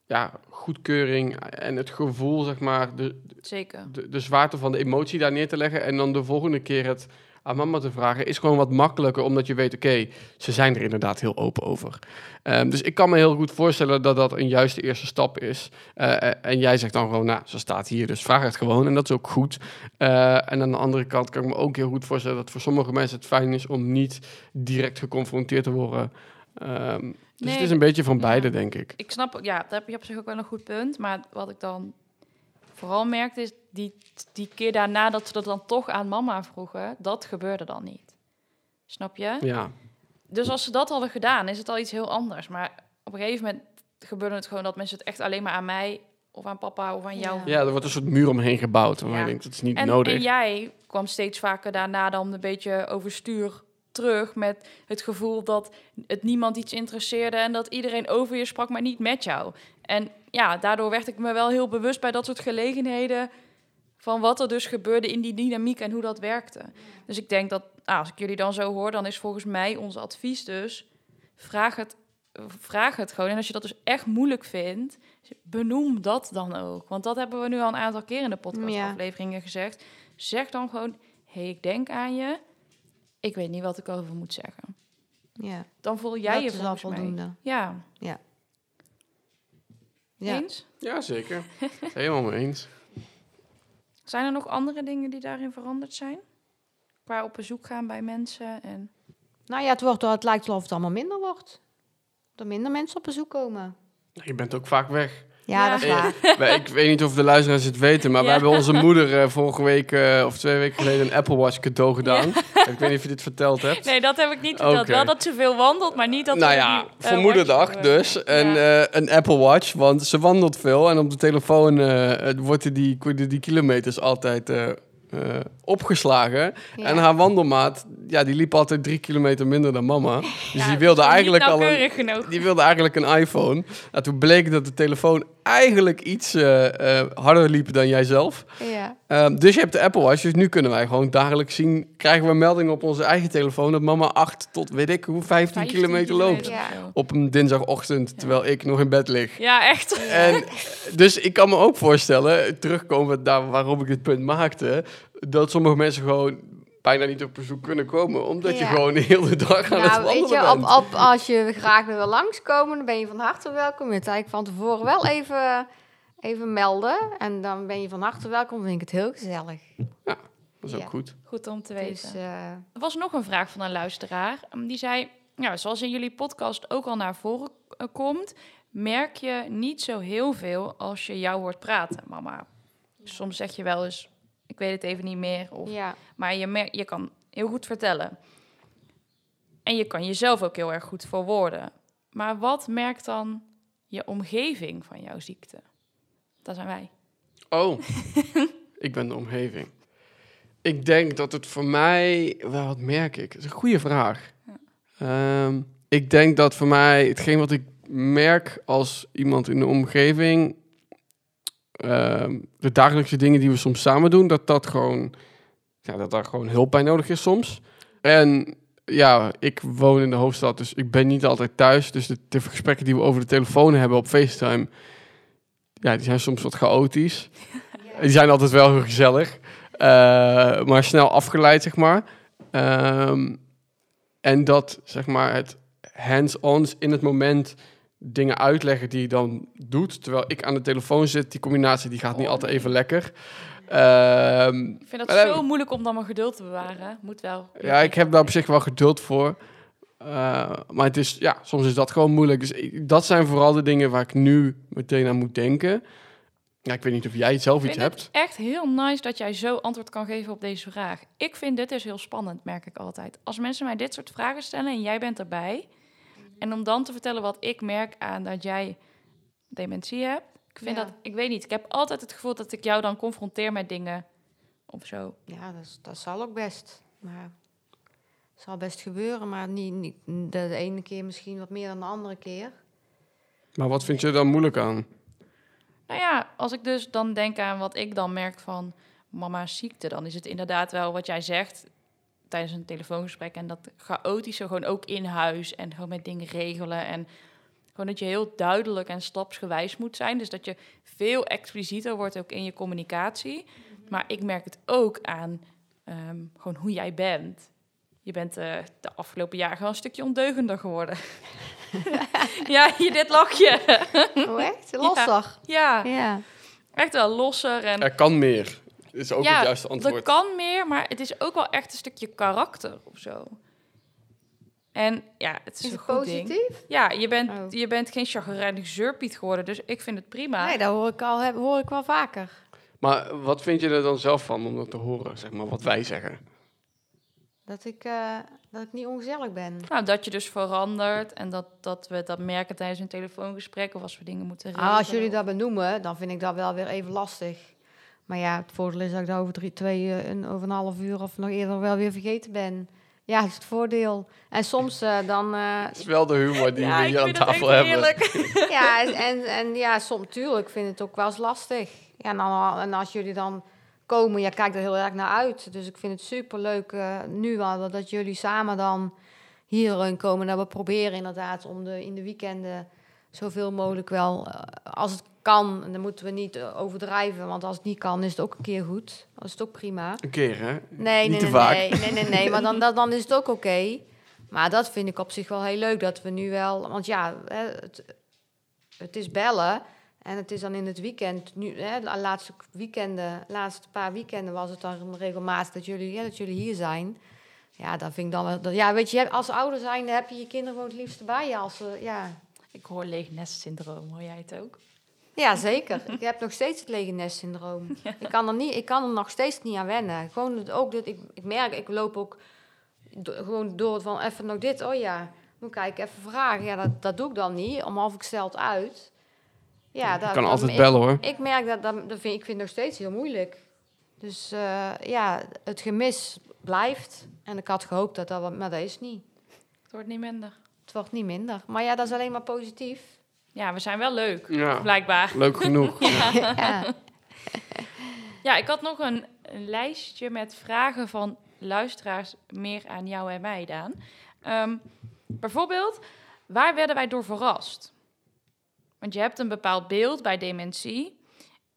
ja, goedkeuring en het gevoel, zeg maar, de, Zeker. de, de zwaarte van de emotie daar neer te leggen en dan de volgende keer het aan mama te vragen, is gewoon wat makkelijker, omdat je weet, oké, ze zijn er inderdaad heel open over. Ehm, dus ik kan me heel goed voorstellen dat dat een juiste eerste stap is. Eh, eh, en jij zegt dan gewoon, nou, ze staat hier, dus vraag het gewoon. En dat is ook goed. Eh, en aan de andere kant kan ik me ook heel goed voorstellen dat voor sommige mensen het fijn is om niet direct geconfronteerd te worden. Ehm, dus Nee, het is een beetje van ja. beide, denk ik. Ik snap, ja, daar heb je op zich ook wel een goed punt. Maar wat ik dan vooral merkte is, die, die keer daarna dat ze dat dan toch aan mama vroegen, dat gebeurde dan niet. Snap je? Ja, Dus als ze dat hadden gedaan, is het al iets heel anders. Maar op een gegeven moment gebeurde het gewoon dat mensen het echt alleen maar aan mij of aan papa of aan jou Ja. ja er wordt een soort muur omheen gebouwd. Waar Ja. je denkt, dat is niet En, nodig. en jij kwam steeds vaker daarna dan een beetje overstuur terug met het gevoel dat het niemand iets interesseerde en dat iedereen over je sprak, maar niet met jou. En ja, daardoor werd ik me wel heel bewust bij dat soort gelegenheden van wat er dus gebeurde in die dynamiek en hoe dat werkte. Dus ik denk dat, nou, als ik jullie dan zo hoor, dan is volgens mij ons advies dus, vraag het, vraag het gewoon. En als je dat dus echt moeilijk vindt, benoem dat dan ook. Want dat hebben we nu al een aantal keer in de podcastafleveringen gezegd. Zeg dan gewoon, hé, hey, ik denk aan je. Ik weet niet wat ik over moet zeggen. ja. Dan voel jij dat je volgens voldoende. Ja, Ja. eens? Ja, zeker. Helemaal mee eens. Zijn er nog andere dingen die daarin veranderd zijn? Qua op bezoek gaan bij mensen en... Nou ja, het, wordt, het lijkt wel of het allemaal minder wordt. Dat er minder mensen op bezoek komen. Je bent ook vaak weg. Ja, Ja. dat is Eh, waar. wij- ik weet niet of de luisteraars het weten, maar Ja. wij hebben onze moeder eh, vorige week eh, of twee weken geleden een Apple Watch cadeau gedaan. ik weet niet of je dit verteld hebt. Nee, dat heb ik niet verteld. Wel dat ze veel wandelt, maar niet dat nou we ja, die, eh, voor moederdag dus. Eh, een Apple Watch, want ze wandelt veel. En op de telefoon eh worden die, die, die kilometers altijd eh, opgeslagen. Ja. En haar wandelmaat, ja, die liep altijd drie kilometer minder dan mama. Dus Ja, die wilde eigenlijk al een, genoeg. die wilde eigenlijk een iPhone. Nou, toen bleek dat de telefoon eigenlijk iets eh, eh, harder liep dan jij zelf. Ja. Ehm, dus je hebt de Apple Watch, dus nu kunnen wij gewoon dagelijks zien... krijgen we meldingen op onze eigen telefoon... dat mama 8 tot, weet ik hoe, 15, 15 kilometer loopt. Ja. Op een dinsdagochtend, terwijl ik nog in bed lig. Ja, echt. En dus ik kan me ook voorstellen, terugkomen daar waarom ik dit punt maakte... dat sommige mensen gewoon bijna niet op bezoek kunnen komen... omdat je gewoon de hele dag aan het Nou, wandelen weet je, op, bent. op, als je graag wil langskomen, dan ben je van harte welkom. Je moet eigenlijk van tevoren wel even, even melden. En dan ben je van harte welkom. Vind ik het heel gezellig. Dat is ook Ja. goed. Goed om te weten. Dus, eh, Er was nog een vraag van een luisteraar. Um, Die zei, ja, zoals in jullie podcast ook al naar voren eh, komt, merk je niet zo heel veel als je jou hoort praten, mama. Soms zeg je wel eens, ik weet het even niet meer, of, ja. maar je, mer- je kan heel goed vertellen. En je kan jezelf ook heel erg goed verwoorden. Maar wat merkt dan je omgeving van jouw ziekte? Dat zijn wij. Oh, ik ben de omgeving. Ik denk dat het voor mij, wel, wat merk ik? Dat is een goede vraag. Ehm, ik denk dat voor mij, hetgeen wat ik merk als iemand in de omgeving, ehm, de dagelijkse dingen die we soms samen doen, dat dat gewoon, ja, dat daar gewoon hulp bij nodig is soms. En ja, ik woon in de hoofdstad, dus ik ben niet altijd thuis. Dus de, de gesprekken die we over de telefoon hebben op FaceTime, ja, die zijn soms wat chaotisch. Die zijn altijd wel heel gezellig, eh, maar snel afgeleid, zeg maar. Ehm, en dat, zeg maar, het hands-on in het moment dingen uitleggen die je dan doet, terwijl ik aan de telefoon zit, die combinatie die gaat niet Oh, altijd even lekker. Ehm, Ik vind dat zo moeilijk om dan mijn geduld te bewaren. Moet wel. ja, ik heb daar op zich wel geduld voor. Eh, maar het is, ja, soms is dat gewoon moeilijk. Dus ik- dat zijn vooral de dingen waar ik nu meteen aan moet denken. Ja, ik weet niet of jij zelf Ik iets vind hebt. het echt heel nice dat jij zo antwoord kan geven op deze vraag. Ik vind dit dus heel spannend, merk ik altijd. Als mensen mij dit soort vragen stellen en jij bent erbij... en om dan te vertellen wat ik merk aan dat jij dementie hebt... Ik vind Ja. dat, ik weet niet, ik heb altijd het gevoel dat ik jou dan confronteer met dingen of zo. ja, dat, is- dat zal ook best. Maar zal best gebeuren, maar niet, niet de, ene keer misschien wat meer dan de andere keer. Maar wat vind je er dan moeilijk aan? Nou ja, als ik dus dan denk aan wat ik dan merk van mama's ziekte... dan is het inderdaad wel wat jij zegt tijdens een telefoongesprek... en dat chaotische gewoon ook in huis en gewoon met dingen regelen... en gewoon dat je heel duidelijk en stapsgewijs moet zijn. Dus dat je veel explicieter wordt ook in je communicatie. Maar ik merk het ook aan ehm, gewoon hoe jij bent. Je bent eh, de afgelopen jaren gewoon een stukje ondeugender geworden. ja, je dit lachje. Oh, echt? Losser? ja, Ja. echt wel losser en... Er kan meer. Is ook ja, het juiste Er antwoord. kan meer, maar het is ook wel echt een stukje karakter of zo. En ja, het is, Is een het goed ding. positief? Ja, je bent, Oh. je bent geen chagrijnig zeurpiet geworden, dus ik vind het prima. Nee, dat hoor ik, al, hoor ik wel vaker. Maar wat vind je er dan zelf van om dat te horen, zeg maar, wat wij zeggen? Dat ik, eh, dat ik niet ongezellig ben. Nou, dat je dus verandert en dat, dat we dat merken tijdens een telefoongesprek of als we dingen moeten regelen. Ah, als jullie dat benoemen, dan vind ik dat wel weer even lastig. Maar ja, het voordeel is dat ik dat over drie, twee, eh, een, over een half uur of nog eerder wel weer vergeten ben. Ja, dat is het voordeel. En soms eh, dan... eh, Het is wel de humor die ja, we hier aan tafel echt hebben. heerlijk. ja, en, en, en ja, soms tuurlijk vind ik het ook wel eens lastig. Ja, en, dan, en als jullie dan komen, ja, kijk er heel erg naar uit. Dus ik vind het superleuk eh nu al dat jullie samen dan hierheen komen. Dat we proberen inderdaad om de, in de weekenden zoveel mogelijk wel, eh, als het kan, en dan moeten we niet eh, overdrijven, want als het niet kan, is het ook een keer goed. Dan is het ook prima. Een keer, hè? Nee, Niet nee, te nee, vaak. nee, nee, nee, nee, maar dan, dan, dan is het ook oké. Maar dat vind ik op zich wel heel leuk, dat we nu wel... Want ja, het, het is bellen en het is dan in het weekend... Nu, hè, de laatste weekenden, laatste paar weekenden was het dan regelmatig dat jullie, ja, dat jullie hier zijn. Ja, dat vind ik dan wel... dat- Ja, weet je, als ouder zijn heb je je kinderen gewoon het liefst bij je. Als ja. Ik hoor leeg nestsyndroom, hoor jij het ook? ja, zeker. ik heb nog steeds het lege nest-syndroom. Ik, kan er niet, ik kan er nog steeds niet aan wennen. Gewoon het, ook dat ik, ik merk, ik loop ook do- gewoon door van even nog dit, oh ja, moet kijken, even vragen. Ja, dat, dat doe ik dan niet, om half ik stelt uit. Ja, Je dat, kan dat- altijd ik, bellen hoor. Ik merk dat, dat, dat vind, ik vind het nog steeds heel moeilijk. Dus eh, ja, het gemis blijft. En ik had gehoopt dat dat, wat- maar dat is niet. Het wordt niet minder. Het wordt niet minder. Maar ja, dat is alleen maar positief. Ja, we zijn wel leuk, Ja, blijkbaar. leuk genoeg. ja. Ja, ik had nog een, een lijstje met vragen van luisteraars meer aan jou en mij, Daan. Ehm, bijvoorbeeld, waar werden wij door verrast? Want je hebt een bepaald beeld bij dementie.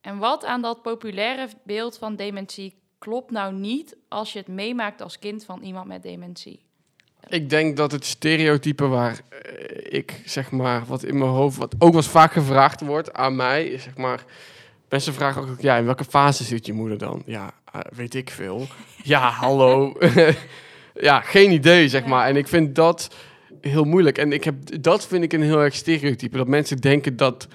En wat aan dat populaire beeld van dementie klopt nou niet als je het meemaakt als kind van iemand met dementie? Ik denk dat het stereotype waar eh, ik, zeg maar, wat in mijn hoofd, wat ook wel eens vaak gevraagd wordt aan mij, is zeg maar, mensen vragen ook, ja, in welke fase zit je moeder dan? Ja, eh, weet ik veel. ja, hallo. ja, geen idee, zeg maar. En ik vind dat heel moeilijk. En ik heb, dat vind ik een heel erg stereotype, dat mensen denken dat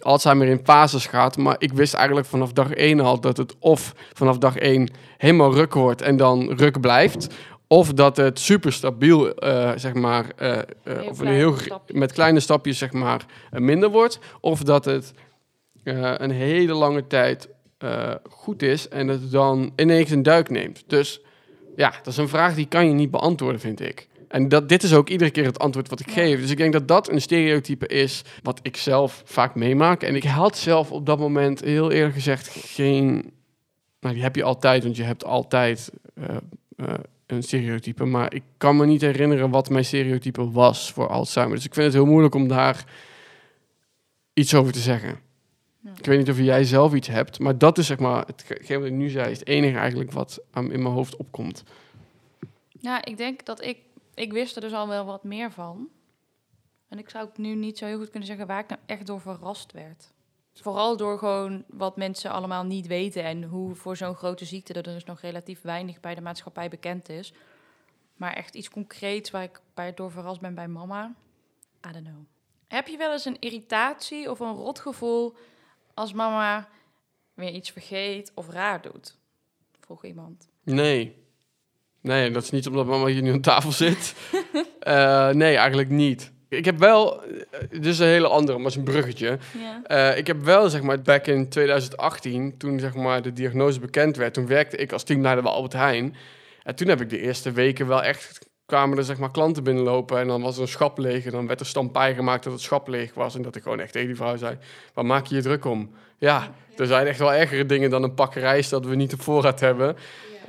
Alzheimer in fases gaat, maar ik wist eigenlijk vanaf dag één al dat het of vanaf dag één helemaal ruk wordt en dan ruk blijft, of dat het super stabiel, eh, zeg maar, eh, eh, of een heel, met kleine stapjes, zeg maar, minder wordt. Of dat het een hele lange tijd goed is en het dan ineens een duik neemt. Dus ja, dat is een vraag die kan je niet beantwoorden, vind ik. En dat, dit is ook iedere keer het antwoord wat ik Ja. geef. Dus ik denk dat dat een stereotype is wat ik zelf vaak meemaak. En ik had zelf op dat moment heel eerlijk gezegd geen... Nou, die heb je altijd, want je hebt altijd eh, eh, een stereotype. Maar ik kan me niet herinneren wat mijn stereotype was voor Alzheimer. Dus ik vind het heel moeilijk om daar iets over te zeggen. Ja. Ik weet niet of jij zelf iets hebt, maar dat is zeg maar, hetgeen wat ik nu zei, is het enige eigenlijk wat in mijn hoofd opkomt. Ja, ik denk dat ik... Ik wist er dus al wel wat meer van. En ik zou ook nu niet zo heel goed kunnen zeggen waar ik nou echt door verrast werd. Vooral door gewoon wat mensen allemaal niet weten en hoe voor zo'n grote ziekte er dus nog relatief weinig bij de maatschappij bekend is. Maar echt iets concreets waar ik bij door verrast ben bij mama. I don't know. Heb je wel eens een irritatie of een rotgevoel als mama weer iets vergeet of raar doet? Vroeg iemand. Nee. Nee, dat is niet omdat mama hier nu aan tafel zit. Eh, nee, eigenlijk niet. Ik heb wel, eh, dit is een hele andere, maar het is een bruggetje. Eh, ik heb wel, zeg maar, back in 2018, toen zeg maar de diagnose bekend werd, toen werkte ik als teamleider bij Albert Heijn. En toen heb ik de eerste weken wel echt, kwamen er zeg maar klanten binnenlopen en dan was er een schap leeg en dan werd er stampij gemaakt dat het schap leeg was en dat ik gewoon echt tegen die vrouw zei, waar maak je je druk om? Ja, er zijn echt wel ergere dingen dan een pak rijst dat we niet op voorraad hebben.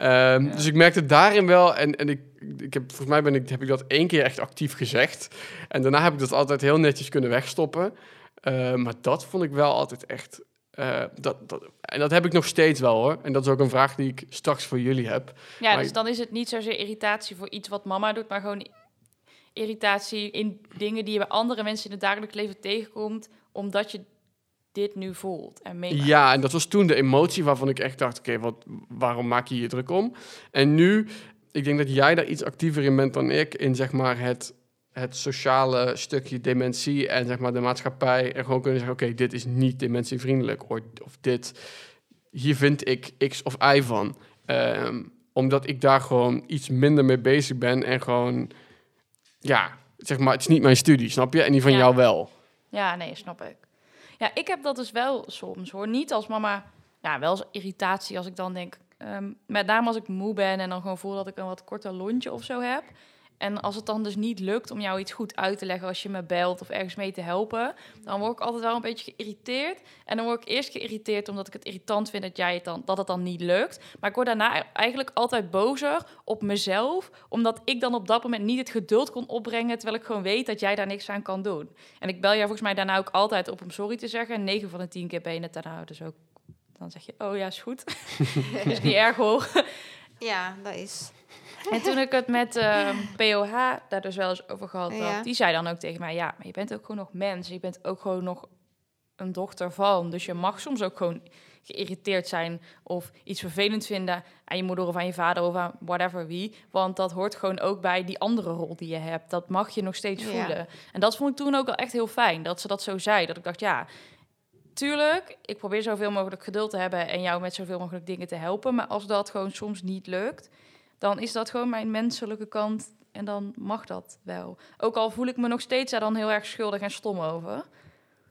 Ja. Dus ik merkte daarin wel, en, en ik, ik heb, volgens mij ben ik, heb ik dat één keer echt actief gezegd. En daarna heb ik dat altijd heel netjes kunnen wegstoppen. Eh, maar dat vond ik wel altijd echt. eh, dat, dat, en dat heb ik nog steeds wel hoor. En dat is ook een vraag die ik straks voor jullie heb. Ja, Maar dus dan is het niet zozeer irritatie voor iets wat mama doet, maar gewoon irritatie in dingen die je bij andere mensen in het dagelijks leven tegenkomt, omdat je dit nu voelt en meemaakt. Ja, en dat was toen de emotie waarvan ik echt dacht: oké, wat, waarom maak je je druk om? En nu, ik denk dat jij daar iets actiever in bent dan ik, in zeg maar het, het sociale stukje dementie en zeg maar de maatschappij. En gewoon kunnen zeggen: oké, dit is niet dementievriendelijk. Of, of dit, hier vind ik X of Y van. Ehm, omdat ik daar gewoon iets minder mee bezig ben en gewoon, ja, zeg maar, het is niet mijn studie, snap je? En die van Ja. jou wel. Ja, nee, snap ik. Ja, ik heb dat dus wel soms hoor. Niet als mama, ja, wel als irritatie als ik dan denk, ehm, met name als ik moe ben en dan gewoon voel dat ik een wat korter lontje of zo heb. En als het dan dus niet lukt om jou iets goed uit te leggen als je me belt of ergens mee te helpen, dan word ik altijd wel een beetje geïrriteerd. En dan word ik eerst geïrriteerd omdat ik het irritant vind dat, jij het dan, dat het dan niet lukt. Maar ik word daarna eigenlijk altijd bozer op mezelf, omdat ik dan op dat moment niet het geduld kon opbrengen, terwijl ik gewoon weet dat jij daar niks aan kan doen. En ik bel jou volgens mij daarna ook altijd op om sorry te zeggen. En 9 van de 10 keer ben je het daarna dus ook. Dan zeg je, oh ja, is goed. is niet erg hoor. Ja, dat is. En toen ik het met ehm, POH daar dus wel eens over gehad had, Ja. die zei dan ook tegen mij, ja, maar je bent ook gewoon nog mens. Je bent ook gewoon nog een dochter van. Dus je mag soms ook gewoon geïrriteerd zijn of iets vervelend vinden aan je moeder of aan je vader of aan whatever wie. Want dat hoort gewoon ook bij die andere rol die je hebt. Dat mag je nog steeds Ja. voelen. En dat vond ik toen ook wel echt heel fijn, dat ze dat zo zei. Dat ik dacht, ja, tuurlijk, ik probeer zoveel mogelijk geduld te hebben en jou met zoveel mogelijk dingen te helpen. Maar als dat gewoon soms niet lukt, dan is dat gewoon mijn menselijke kant en dan mag dat wel. Ook al voel ik me nog steeds daar dan heel erg schuldig en stom over.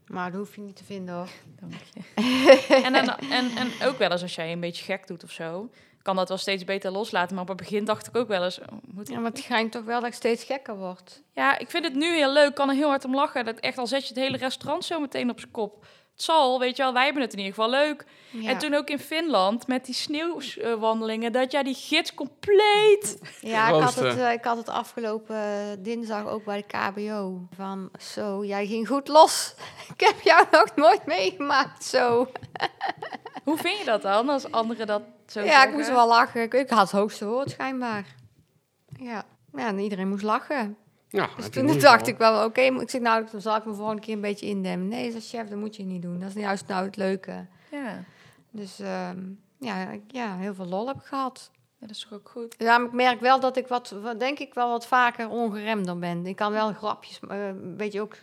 Maar dat hoef je niet te vinden hoor. Dank je. en, dan, en, en ook wel eens als jij een beetje gek doet of zo, kan dat wel steeds beter loslaten. Maar op het begin dacht ik ook wel eens, oh, moet ik Ja, maar het schijnt toch wel dat ik steeds gekker word. Ja, ik vind het nu heel leuk. kan er heel hard om lachen. Dat echt al zet je het hele restaurant zo meteen op zijn kop. Zal, weet je wel. Wij hebben het in ieder geval leuk. Ja. En toen ook in Finland met die sneeuwwandelingen. Dat jij die gids compleet... Ja, ik had, het, eh, ik had het afgelopen dinsdag ook bij de KBO. Van, zo, jij ging goed los. ik heb jou nog nooit meegemaakt, zo. Hoe vind je dat dan, als anderen dat zo ja, zeggen? ik moest wel lachen. Ik, ik had het hoogste woord, schijnbaar. Ja. ja, en iedereen moest lachen. Ja, Dus toen dacht geval. ik wel, oké, ik zeg nou, dan zal ik me volgende keer een beetje indemmen. Nee, als chef, dat moet je niet doen. Dat is juist nou het leuke. Ja. Dus ehm, ja, ik- ja, heel veel lol heb ik gehad. ja, dat is toch ook goed. Ja, maar ik merk wel dat ik wat, wat- denk ik wel wat vaker ongeremder ben. Ik kan wel grapjes, eh, een beetje ook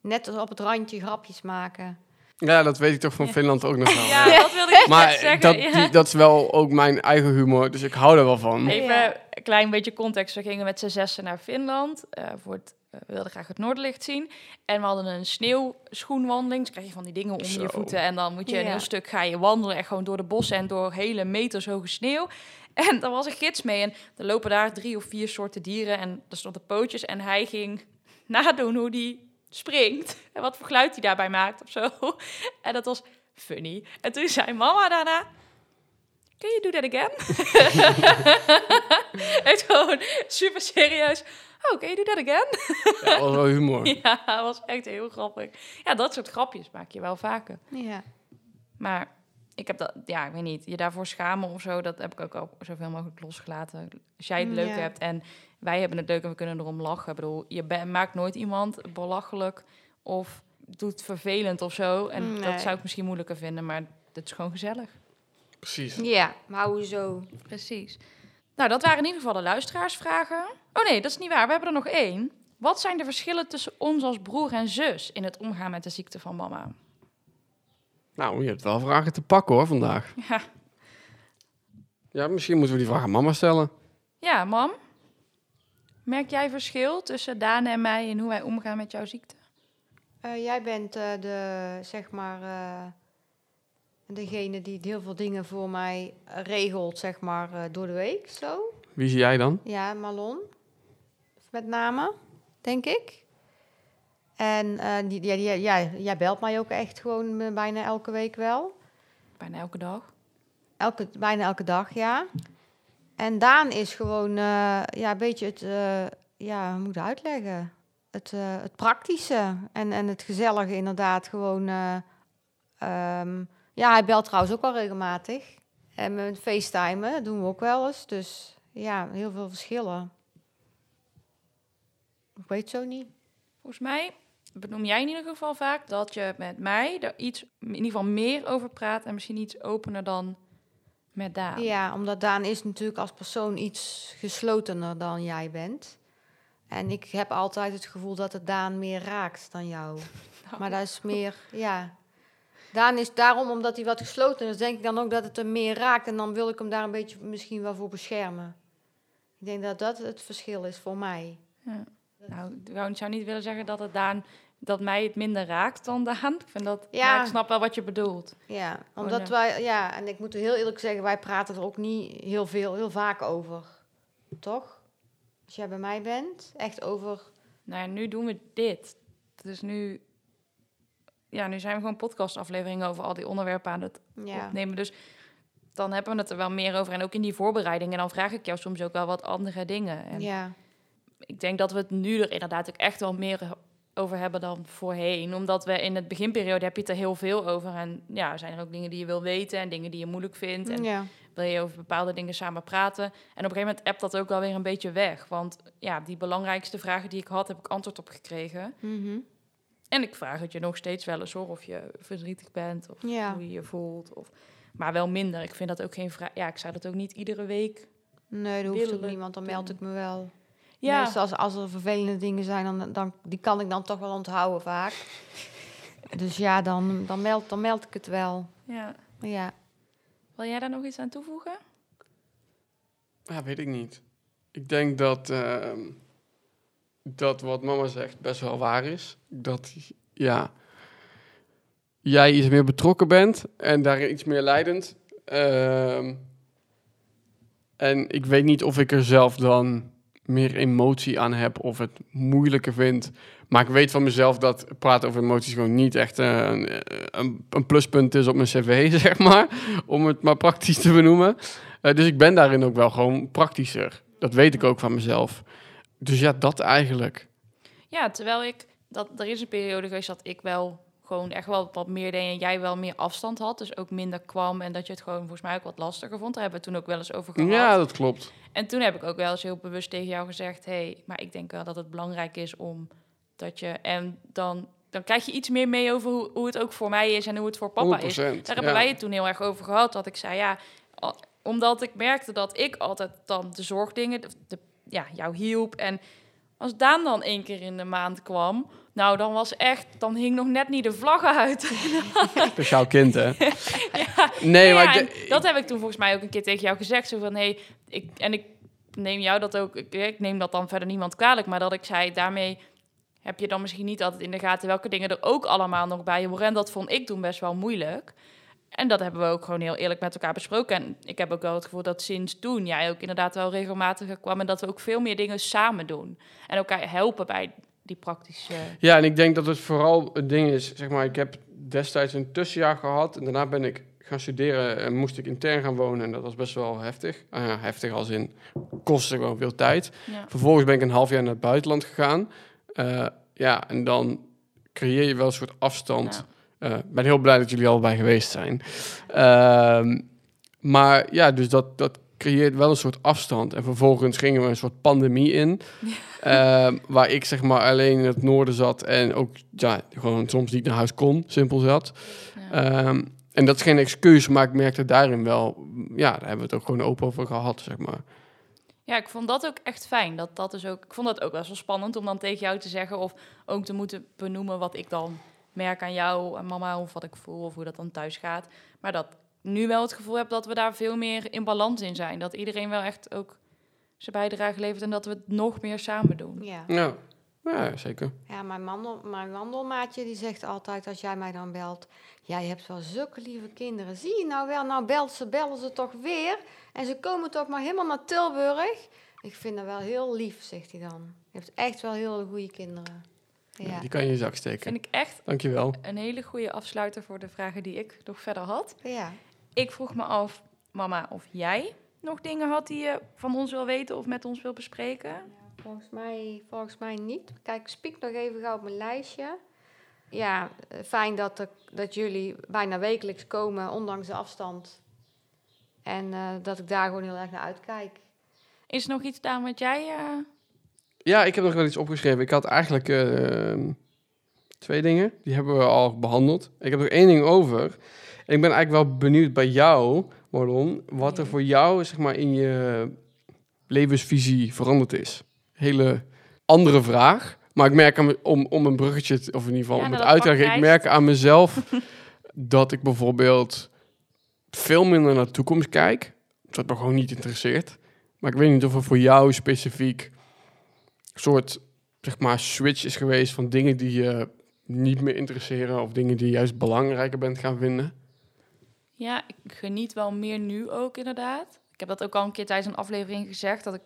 net als op het randje grapjes maken. Ja, dat weet ik toch van Finland ook nog wel. Ja, ja. dat wilde ik net Maar zeggen. dat, ja. die, dat is wel ook mijn eigen humor, dus ik hou er wel van. Even Ja. een klein beetje context. We gingen met z'n zessen naar Finland. eh, voor het, eh, we wilden graag het Noorderlicht zien. En we hadden een sneeuwschoenwandeling. Dus krijg je van die dingen onder Zo. je voeten. En dan moet je een heel stuk ga je wandelen. Echt gewoon door de bossen en door hele meters hoge sneeuw. En daar was een gids mee. En er lopen daar drie of vier soorten dieren. En er stonden pootjes. En hij ging nadoen hoe die springt. En wat voor geluid hij daarbij maakt of zo. En dat was funny. En toen zei mama daarna... Can you do that again? Echt gewoon super serieus. Oh, can you do that again? Ja, dat was wel humor. ja, dat was echt heel grappig. Ja, dat soort grapjes maak je wel vaker. Ja. Maar ik heb dat, ja, ik weet niet, je daarvoor schamen of zo, dat heb ik ook al zoveel mogelijk losgelaten. Als jij het Mm, leuk ja. hebt en wij hebben het leuk en we kunnen erom lachen. Ik bedoel, je maakt nooit iemand belachelijk of doet vervelend of zo. En Nee. dat zou ik misschien moeilijker vinden, maar het is gewoon gezellig. Precies. Ja, maar hoezo? Precies. Nou, dat waren in ieder geval de luisteraarsvragen. Oh nee, dat is niet waar. We hebben er nog één. Wat zijn de verschillen tussen ons als broer en zus in het omgaan met de ziekte van mama? Nou, je hebt wel vragen te pakken hoor vandaag. Ja, Ja, misschien moeten we die vraag aan mama stellen. ja mam. Merk jij verschil tussen Daan en mij in hoe wij omgaan met jouw ziekte? Eh, jij bent eh, de, zeg maar, eh, degene die heel veel dingen voor mij regelt, zeg maar, eh, door de week, zo. Wie zie jij dan? Ja, Malon. Met name, denk ik. En eh, die, ja, die, ja, jij belt mij ook echt gewoon bijna elke week wel. Bijna elke dag. Elke, bijna elke dag, ja. En Daan is gewoon eh, ja, een beetje het, eh, ja, hoe moet ik uitleggen? Het, eh, het praktische en, en het gezellige inderdaad. Gewoon, eh, ehm, ja, hij belt trouwens ook wel regelmatig. En met FaceTime, dat doen we ook wel eens. Dus ja, heel veel verschillen. Ik weet zo niet. Volgens mij benoem jij in ieder geval vaak dat je met mij er iets, in ieder geval meer over praat en misschien iets opener dan met Daan. Ja, omdat Daan is natuurlijk als persoon iets geslotener dan jij bent. En ik heb altijd het gevoel dat het Daan meer raakt dan jou. Maar dat is meer, ja. Daan is daarom, omdat hij wat gesloten is, denk ik dan ook dat het hem meer raakt. En dan wil ik hem daar een beetje misschien wel voor beschermen. Ik denk dat dat het verschil is voor mij. Ja. Nou, ik zou niet willen zeggen dat het Daan dat mij het minder raakt dan Daan. Ik vind dat. Ja. maar ik snap wel wat je bedoelt. Ja, Oh, omdat ja. wij, ja, en ik moet heel eerlijk zeggen, wij praten er ook niet heel veel, heel vaak over. Toch? Als jij bij mij bent, echt over Nou ja, nu doen we dit. Dus nu, ja, nu zijn we gewoon podcastafleveringen over al die onderwerpen aan het Ja. opnemen. Dus dan hebben we het er wel meer over. En ook in die voorbereiding. En dan vraag ik jou soms ook wel wat andere dingen. En ja. ik denk dat we het nu er inderdaad ook echt wel meer over hebben dan voorheen. Omdat we in het beginperiode heb je het er heel veel over. En ja, zijn er ook dingen die je wil weten en dingen die je moeilijk vindt. En ja. wil je over bepaalde dingen samen praten. En op een gegeven moment appt dat ook wel weer een beetje weg. Want ja, die belangrijkste vragen die ik had, heb ik antwoord op gekregen. Mhm. En ik vraag het je nog steeds wel eens hoor, of je verdrietig bent of Ja. hoe je je voelt. Of, maar wel minder. Ik vind dat ook geen vraag. Ja, ik zou dat ook niet iedere week. Nee, dat hoeft ook want dan meld ik me wel. Ja, Meestal als, als er vervelende dingen zijn, dan, dan, die kan ik dan toch wel onthouden vaak. dus ja, dan, dan, meld, dan meld ik het wel. ja. Ja. Wil jij daar nog iets aan toevoegen? Ja, weet ik niet. Ik denk dat, ehm, dat wat mama zegt best wel waar is. Dat, ja, jij iets meer betrokken bent en daar iets meer leidend. Ehm, en ik weet niet of ik er zelf dan meer emotie aan heb of het moeilijker vind. Maar ik weet van mezelf dat praten over emoties gewoon niet echt eh, een, een, een pluspunt is op mijn cv, zeg maar. Om het maar praktisch te benoemen. Eh, dus ik ben daarin ook wel gewoon praktischer. Dat weet ik ook van mezelf. Dus ja, dat eigenlijk. Ja, terwijl ik... Dat, er is een periode geweest dat ik wel gewoon echt wel wat meer deed en jij wel meer afstand had. Dus ook minder kwam en dat je het gewoon volgens mij ook wat lastiger vond. Daar hebben we toen ook wel eens over gehad. Ja, dat klopt. En toen heb ik ook wel eens heel bewust tegen jou gezegd... hé, hey, maar ik denk wel dat het belangrijk is om dat je... En dan, dan krijg je iets meer mee over hoe, hoe het ook voor mij is en hoe het voor papa 100%, is. Daar hebben ja. wij het toen heel erg over gehad. Dat ik zei, ja, omdat ik merkte dat ik altijd dan de zorgdingen, de, de- ja, jou hielp. En als Daan dan één keer in de maand kwam, nou dan was echt, dan hing nog net niet de vlag uit. Speciaal kind, hè? Nee, Ja, maar ik en de- dat heb ik toen volgens mij ook een keer tegen jou gezegd. Zo van, hey, ik, en ik neem jou dat ook, ik, ik neem dat dan verder niemand kwalijk, maar dat ik zei, daarmee heb je dan misschien niet altijd in de gaten welke dingen er ook allemaal nog bij je horen. En dat vond ik toen best wel moeilijk. En dat hebben we ook gewoon heel eerlijk met elkaar besproken. En ik heb ook wel het gevoel dat sinds toen jij ook inderdaad wel regelmatiger kwam en dat we ook veel meer dingen samen doen. En elkaar helpen bij die praktische... Ja, en ik denk dat het vooral het ding is, zeg maar, ik heb destijds een tussenjaar gehad en daarna ben ik gaan studeren en moest ik intern gaan wonen en dat was best wel heftig. Ah ja, heftig als in, kostte gewoon veel tijd. Ja. Vervolgens ben ik een half jaar naar het buitenland gegaan. Eh, ja, en dan creëer je wel een soort afstand. Eh, Ik ben heel blij dat jullie allebei geweest zijn. Ehm, maar ja, dus dat, dat creëert wel een soort afstand. En vervolgens gingen we een soort pandemie in. Ehm, waar ik zeg maar alleen in het noorden zat en ook ja, gewoon soms niet naar huis kon, simpel zat. Ja. Ehm, en dat is geen excuus, maar ik merkte daarin wel, ja, daar hebben we het ook gewoon open over gehad, zeg maar. Ja, ik vond dat ook echt fijn. Dat, dat is ook, ik vond dat ook best wel spannend om dan tegen jou te zeggen of ook te moeten benoemen wat ik dan merk aan jou en mama of wat ik voel of hoe dat dan thuis gaat. Maar dat nu wel het gevoel heb dat we daar veel meer in balans in zijn. Dat iedereen wel echt ook zijn bijdrage levert en dat we het nog meer samen doen. Ja. Ja, ja zeker. Ja, mijn, mandel, mijn wandelmaatje die zegt altijd als jij mij dan belt... Jij hebt wel zulke lieve kinderen. Zie je nou wel, nou belt ze, bellen ze toch weer. En ze komen toch maar helemaal naar Tilburg. Ik vind dat wel heel lief, zegt hij dan. Je hebt echt wel heel goede kinderen. Ja. Die kan je in je zak steken. Vind ik echt Dankjewel. een hele goede afsluiter voor de vragen die ik nog verder had. ja. Ik vroeg me af, mama, of jij nog dingen had die je van ons wil weten of met ons wil bespreken. Volgens mij, volgens mij niet. Kijk, ik spiek nog even gauw op mijn lijstje. Ja, fijn dat, er, dat jullie bijna wekelijks komen, ondanks de afstand. En eh, dat ik daar gewoon heel erg naar uitkijk. Is er nog iets, Daan, wat jij... eh, Ja, ik heb nog wel iets opgeschreven. Ik had eigenlijk eh, twee dingen. Die hebben we al behandeld. Ik heb nog één ding over. En ik ben eigenlijk wel benieuwd bij jou, Marlon, wat er voor jou zeg maar, in je levensvisie veranderd is. Hele andere vraag. Maar ik merk aan om, om een bruggetje, of in ieder geval Ja, om nou, het dat uit te. Ik merk aan mezelf dat ik bijvoorbeeld veel minder naar de toekomst kijk. Wat me gewoon niet interesseert. Maar ik weet niet of er voor jou specifiek een soort zeg maar, switch is geweest van dingen die je niet meer interesseren of dingen die je juist belangrijker bent gaan vinden. Ja, ik geniet wel meer nu ook inderdaad. Ik heb dat ook al een keer tijdens een aflevering gezegd, dat ik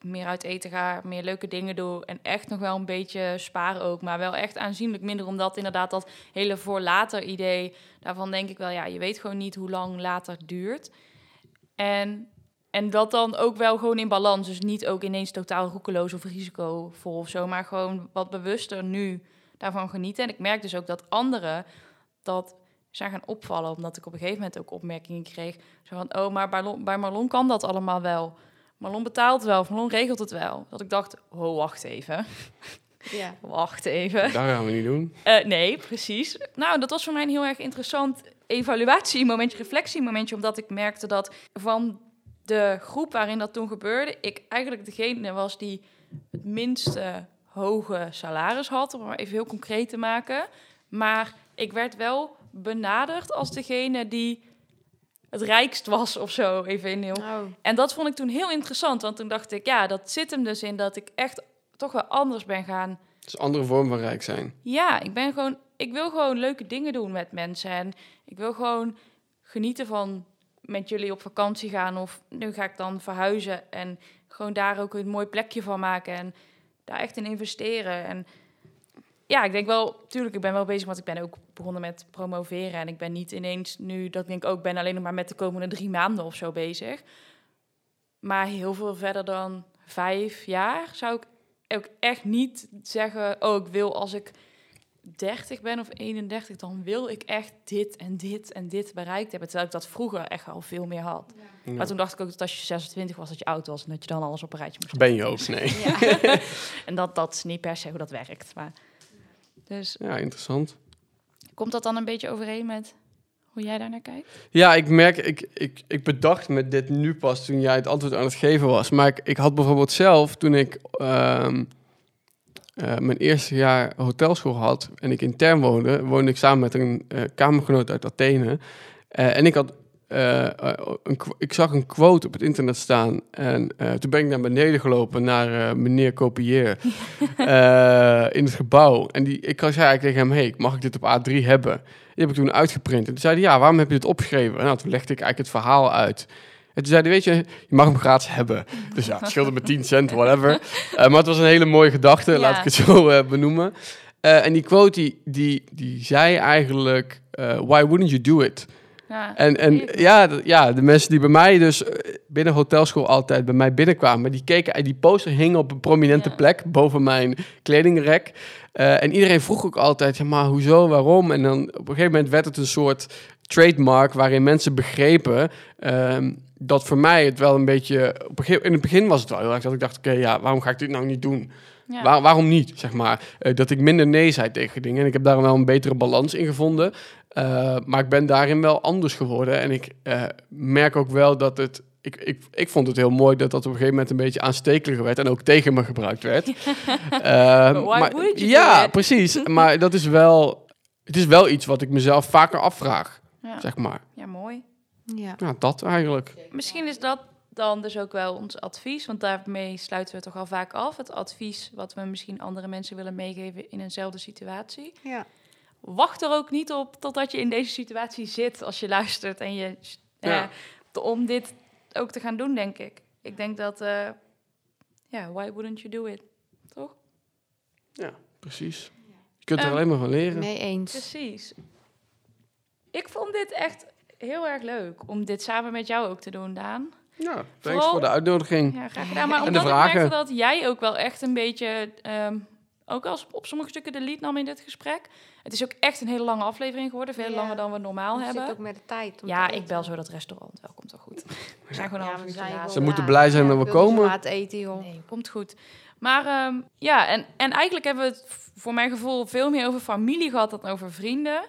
meer uit eten ga, meer leuke dingen doe en echt nog wel een beetje sparen ook, maar wel echt aanzienlijk minder, omdat inderdaad dat hele voor later idee, daarvan denk ik wel, ja, je weet gewoon niet hoe lang later duurt. En, en dat dan ook wel gewoon in balans, dus niet ook ineens totaal roekeloos of risicovol of zo, maar gewoon wat bewuster nu daarvan genieten. En ik merk dus ook dat anderen dat zijn gaan opvallen, omdat ik op een gegeven moment ook opmerkingen kreeg. Zo van, oh, maar bij, Marlon- bij Marlon kan dat allemaal wel. Marlon betaalt wel, of Marlon regelt het wel. Dat ik dacht, oh, wacht even, Ja. wacht even. Dat gaan we niet doen. Eh, nee, precies. Nou, dat was voor mij een heel erg interessant evaluatiemomentje, reflectiemomentje, omdat ik merkte dat van de groep waarin dat toen gebeurde, ik eigenlijk degene was die het minste hoge salaris had, om maar even heel concreet te maken. Maar ik werd wel benaderd als degene die het rijkst was of zo, even in heel. Oh. En dat vond ik toen heel interessant, want toen dacht ik, ja, dat zit hem dus in dat ik echt toch wel anders ben gaan. Het is een andere vorm van rijk zijn. Ja, ik ben gewoon, ik wil gewoon leuke dingen doen met mensen en ik wil gewoon genieten van met jullie op vakantie gaan of nu ga ik dan verhuizen en gewoon daar ook een mooi plekje van maken en daar echt in investeren en ja, ik denk wel, tuurlijk, ik ben wel bezig, want ik ben ook begonnen met promoveren. En ik ben niet ineens nu, dat ik denk ook, ben alleen nog maar met de komende drie maanden of zo bezig. Maar heel veel verder dan vijf jaar zou ik ook echt niet zeggen, oh, ik wil als ik 30 ben of 31, dan wil ik echt dit en dit en dit bereikt hebben. Terwijl ik dat vroeger echt al veel meer had. Ja. Maar toen dacht ik ook dat als je 26 was, dat je oud was en dat je dan alles op een rijtje moest Ben je ook? Nee. ja. en dat, dat is niet per se hoe dat werkt. Maar... Dus Ja, interessant. komt dat dan een beetje overeen met hoe jij daar naar kijkt? Ja, ik merk, ik, ik, ik bedacht me dit nu pas toen jij het antwoord aan het geven was. Maar ik, ik had bijvoorbeeld zelf, toen ik ehm, eh, mijn eerste jaar hotelschool had en ik intern woonde, woonde ik samen met een eh, kamergenoot uit Athene. Eh, en ik had, eh, eh, een, ik zag een quote op het internet staan en eh, toen ben ik naar beneden gelopen naar meneer Copier eh, in het gebouw. En die, ik zei eigenlijk tegen hem, hey, mag ik dit op A3 hebben? Die heb ik toen uitgeprint. En toen zei hij, ja, waarom heb je dit opgeschreven? Nou, toen legde ik eigenlijk het verhaal uit. En toen zei hij, weet je, je mag hem gratis hebben. Dus ja, het scheelde me 10 cent, whatever. Maar het was een hele mooie gedachte, Ja. laat ik het zo benoemen. En die quote, die, die, die zei eigenlijk, why wouldn't you do it? Ja, En, en even. ja, ja, de mensen die bij mij dus eh, binnen hotelschool altijd bij mij binnenkwamen, die keken, en die poster hing op een prominente Ja. plek boven mijn kledingrek. Eh, en iedereen vroeg ook altijd, ja, maar hoezo, waarom? En dan op een gegeven moment werd het een soort trademark waarin mensen begrepen ehm, dat voor mij het wel een beetje... Op een gegeven, in het begin was het wel heel erg dat ik dacht, oké, ja, waarom ga ik dit nou niet doen? ja. Waar- waarom niet, zeg maar? Eh, dat ik minder nee zei tegen dingen. En ik heb daar wel een betere balans in gevonden. Eh, maar ik ben daarin wel anders geworden. En ik eh, merk ook wel dat het... Ik, ik, ik vond het heel mooi dat dat op een gegeven moment een beetje aanstekeliger werd. En ook tegen me gebruikt werd. Eh, why maar- would you do ja, precies. Maar dat is wel... Het is wel iets wat ik mezelf vaker afvraag, Ja. zeg maar. ja, mooi. Ja. Ja, dat eigenlijk. Misschien is dat dan dus ook wel ons advies, want daarmee sluiten we toch al vaak af. Het advies wat we misschien andere mensen willen meegeven in eenzelfde situatie. Ja. Wacht er ook niet op totdat je in deze situatie zit als je luistert en je eh, Ja. om dit ook te gaan doen, denk ik. Ik denk dat, eh, ja, why wouldn't you do it? Toch? Ja, precies. Je kunt er Ehm, alleen maar van leren. Mee eens. Precies. Ik vond dit echt heel erg leuk om dit samen met jou ook te doen, Daan. Ja, thanks Vooral- voor de uitnodiging. Ja, graag gedaan. Maar En de omdat ik merkte dat jij ook wel echt een beetje, ehm, ook als op sommige stukken de lead nam in dit gesprek. Het is ook echt een hele lange aflevering geworden, veel Ja. langer dan we normaal Je zit hebben. ook met de tijd. om Ja, te ik bel zo dat restaurant wel, komt wel goed. We zijn gewoon Ja, al we laat. Ze moeten blij zijn Ja, dat we komen. laat eten, joh. Nee, komt goed. Maar ehm, ja, en, en eigenlijk hebben we het voor mijn gevoel veel meer over familie gehad dan over vrienden.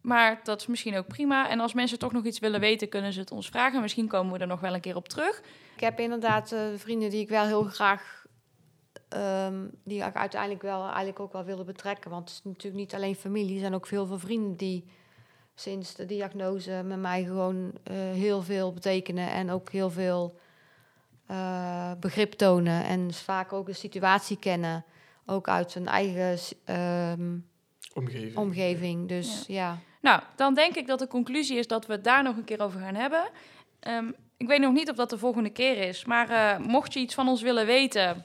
Maar dat is misschien ook prima. En als mensen toch nog iets willen weten, kunnen ze het ons vragen. Misschien komen we er nog wel een keer op terug. Ik heb inderdaad eh, vrienden die ik wel heel graag, ehm, die ik uiteindelijk wel eigenlijk ook wel willen betrekken. Want het is natuurlijk niet alleen familie, er zijn ook veel veel vrienden die sinds de diagnose met mij gewoon eh, heel veel betekenen en ook heel veel eh, begrip tonen en vaak ook een situatie kennen, ook uit hun eigen ehm, Omgeving. omgeving. Dus ja. Nou, dan denk ik dat de conclusie is dat we het daar nog een keer over gaan hebben. Ehm, ik weet nog niet of dat de volgende keer is. Maar eh, mocht je iets van ons willen weten,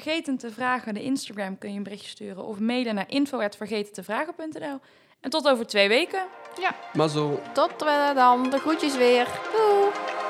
vergeten te vragen. De Instagram kun je een berichtje sturen. Of mailen naar info.vergetentevragen.nl. En tot over twee weken. Mazzel. Tot we dan. De groetjes weer. Doei!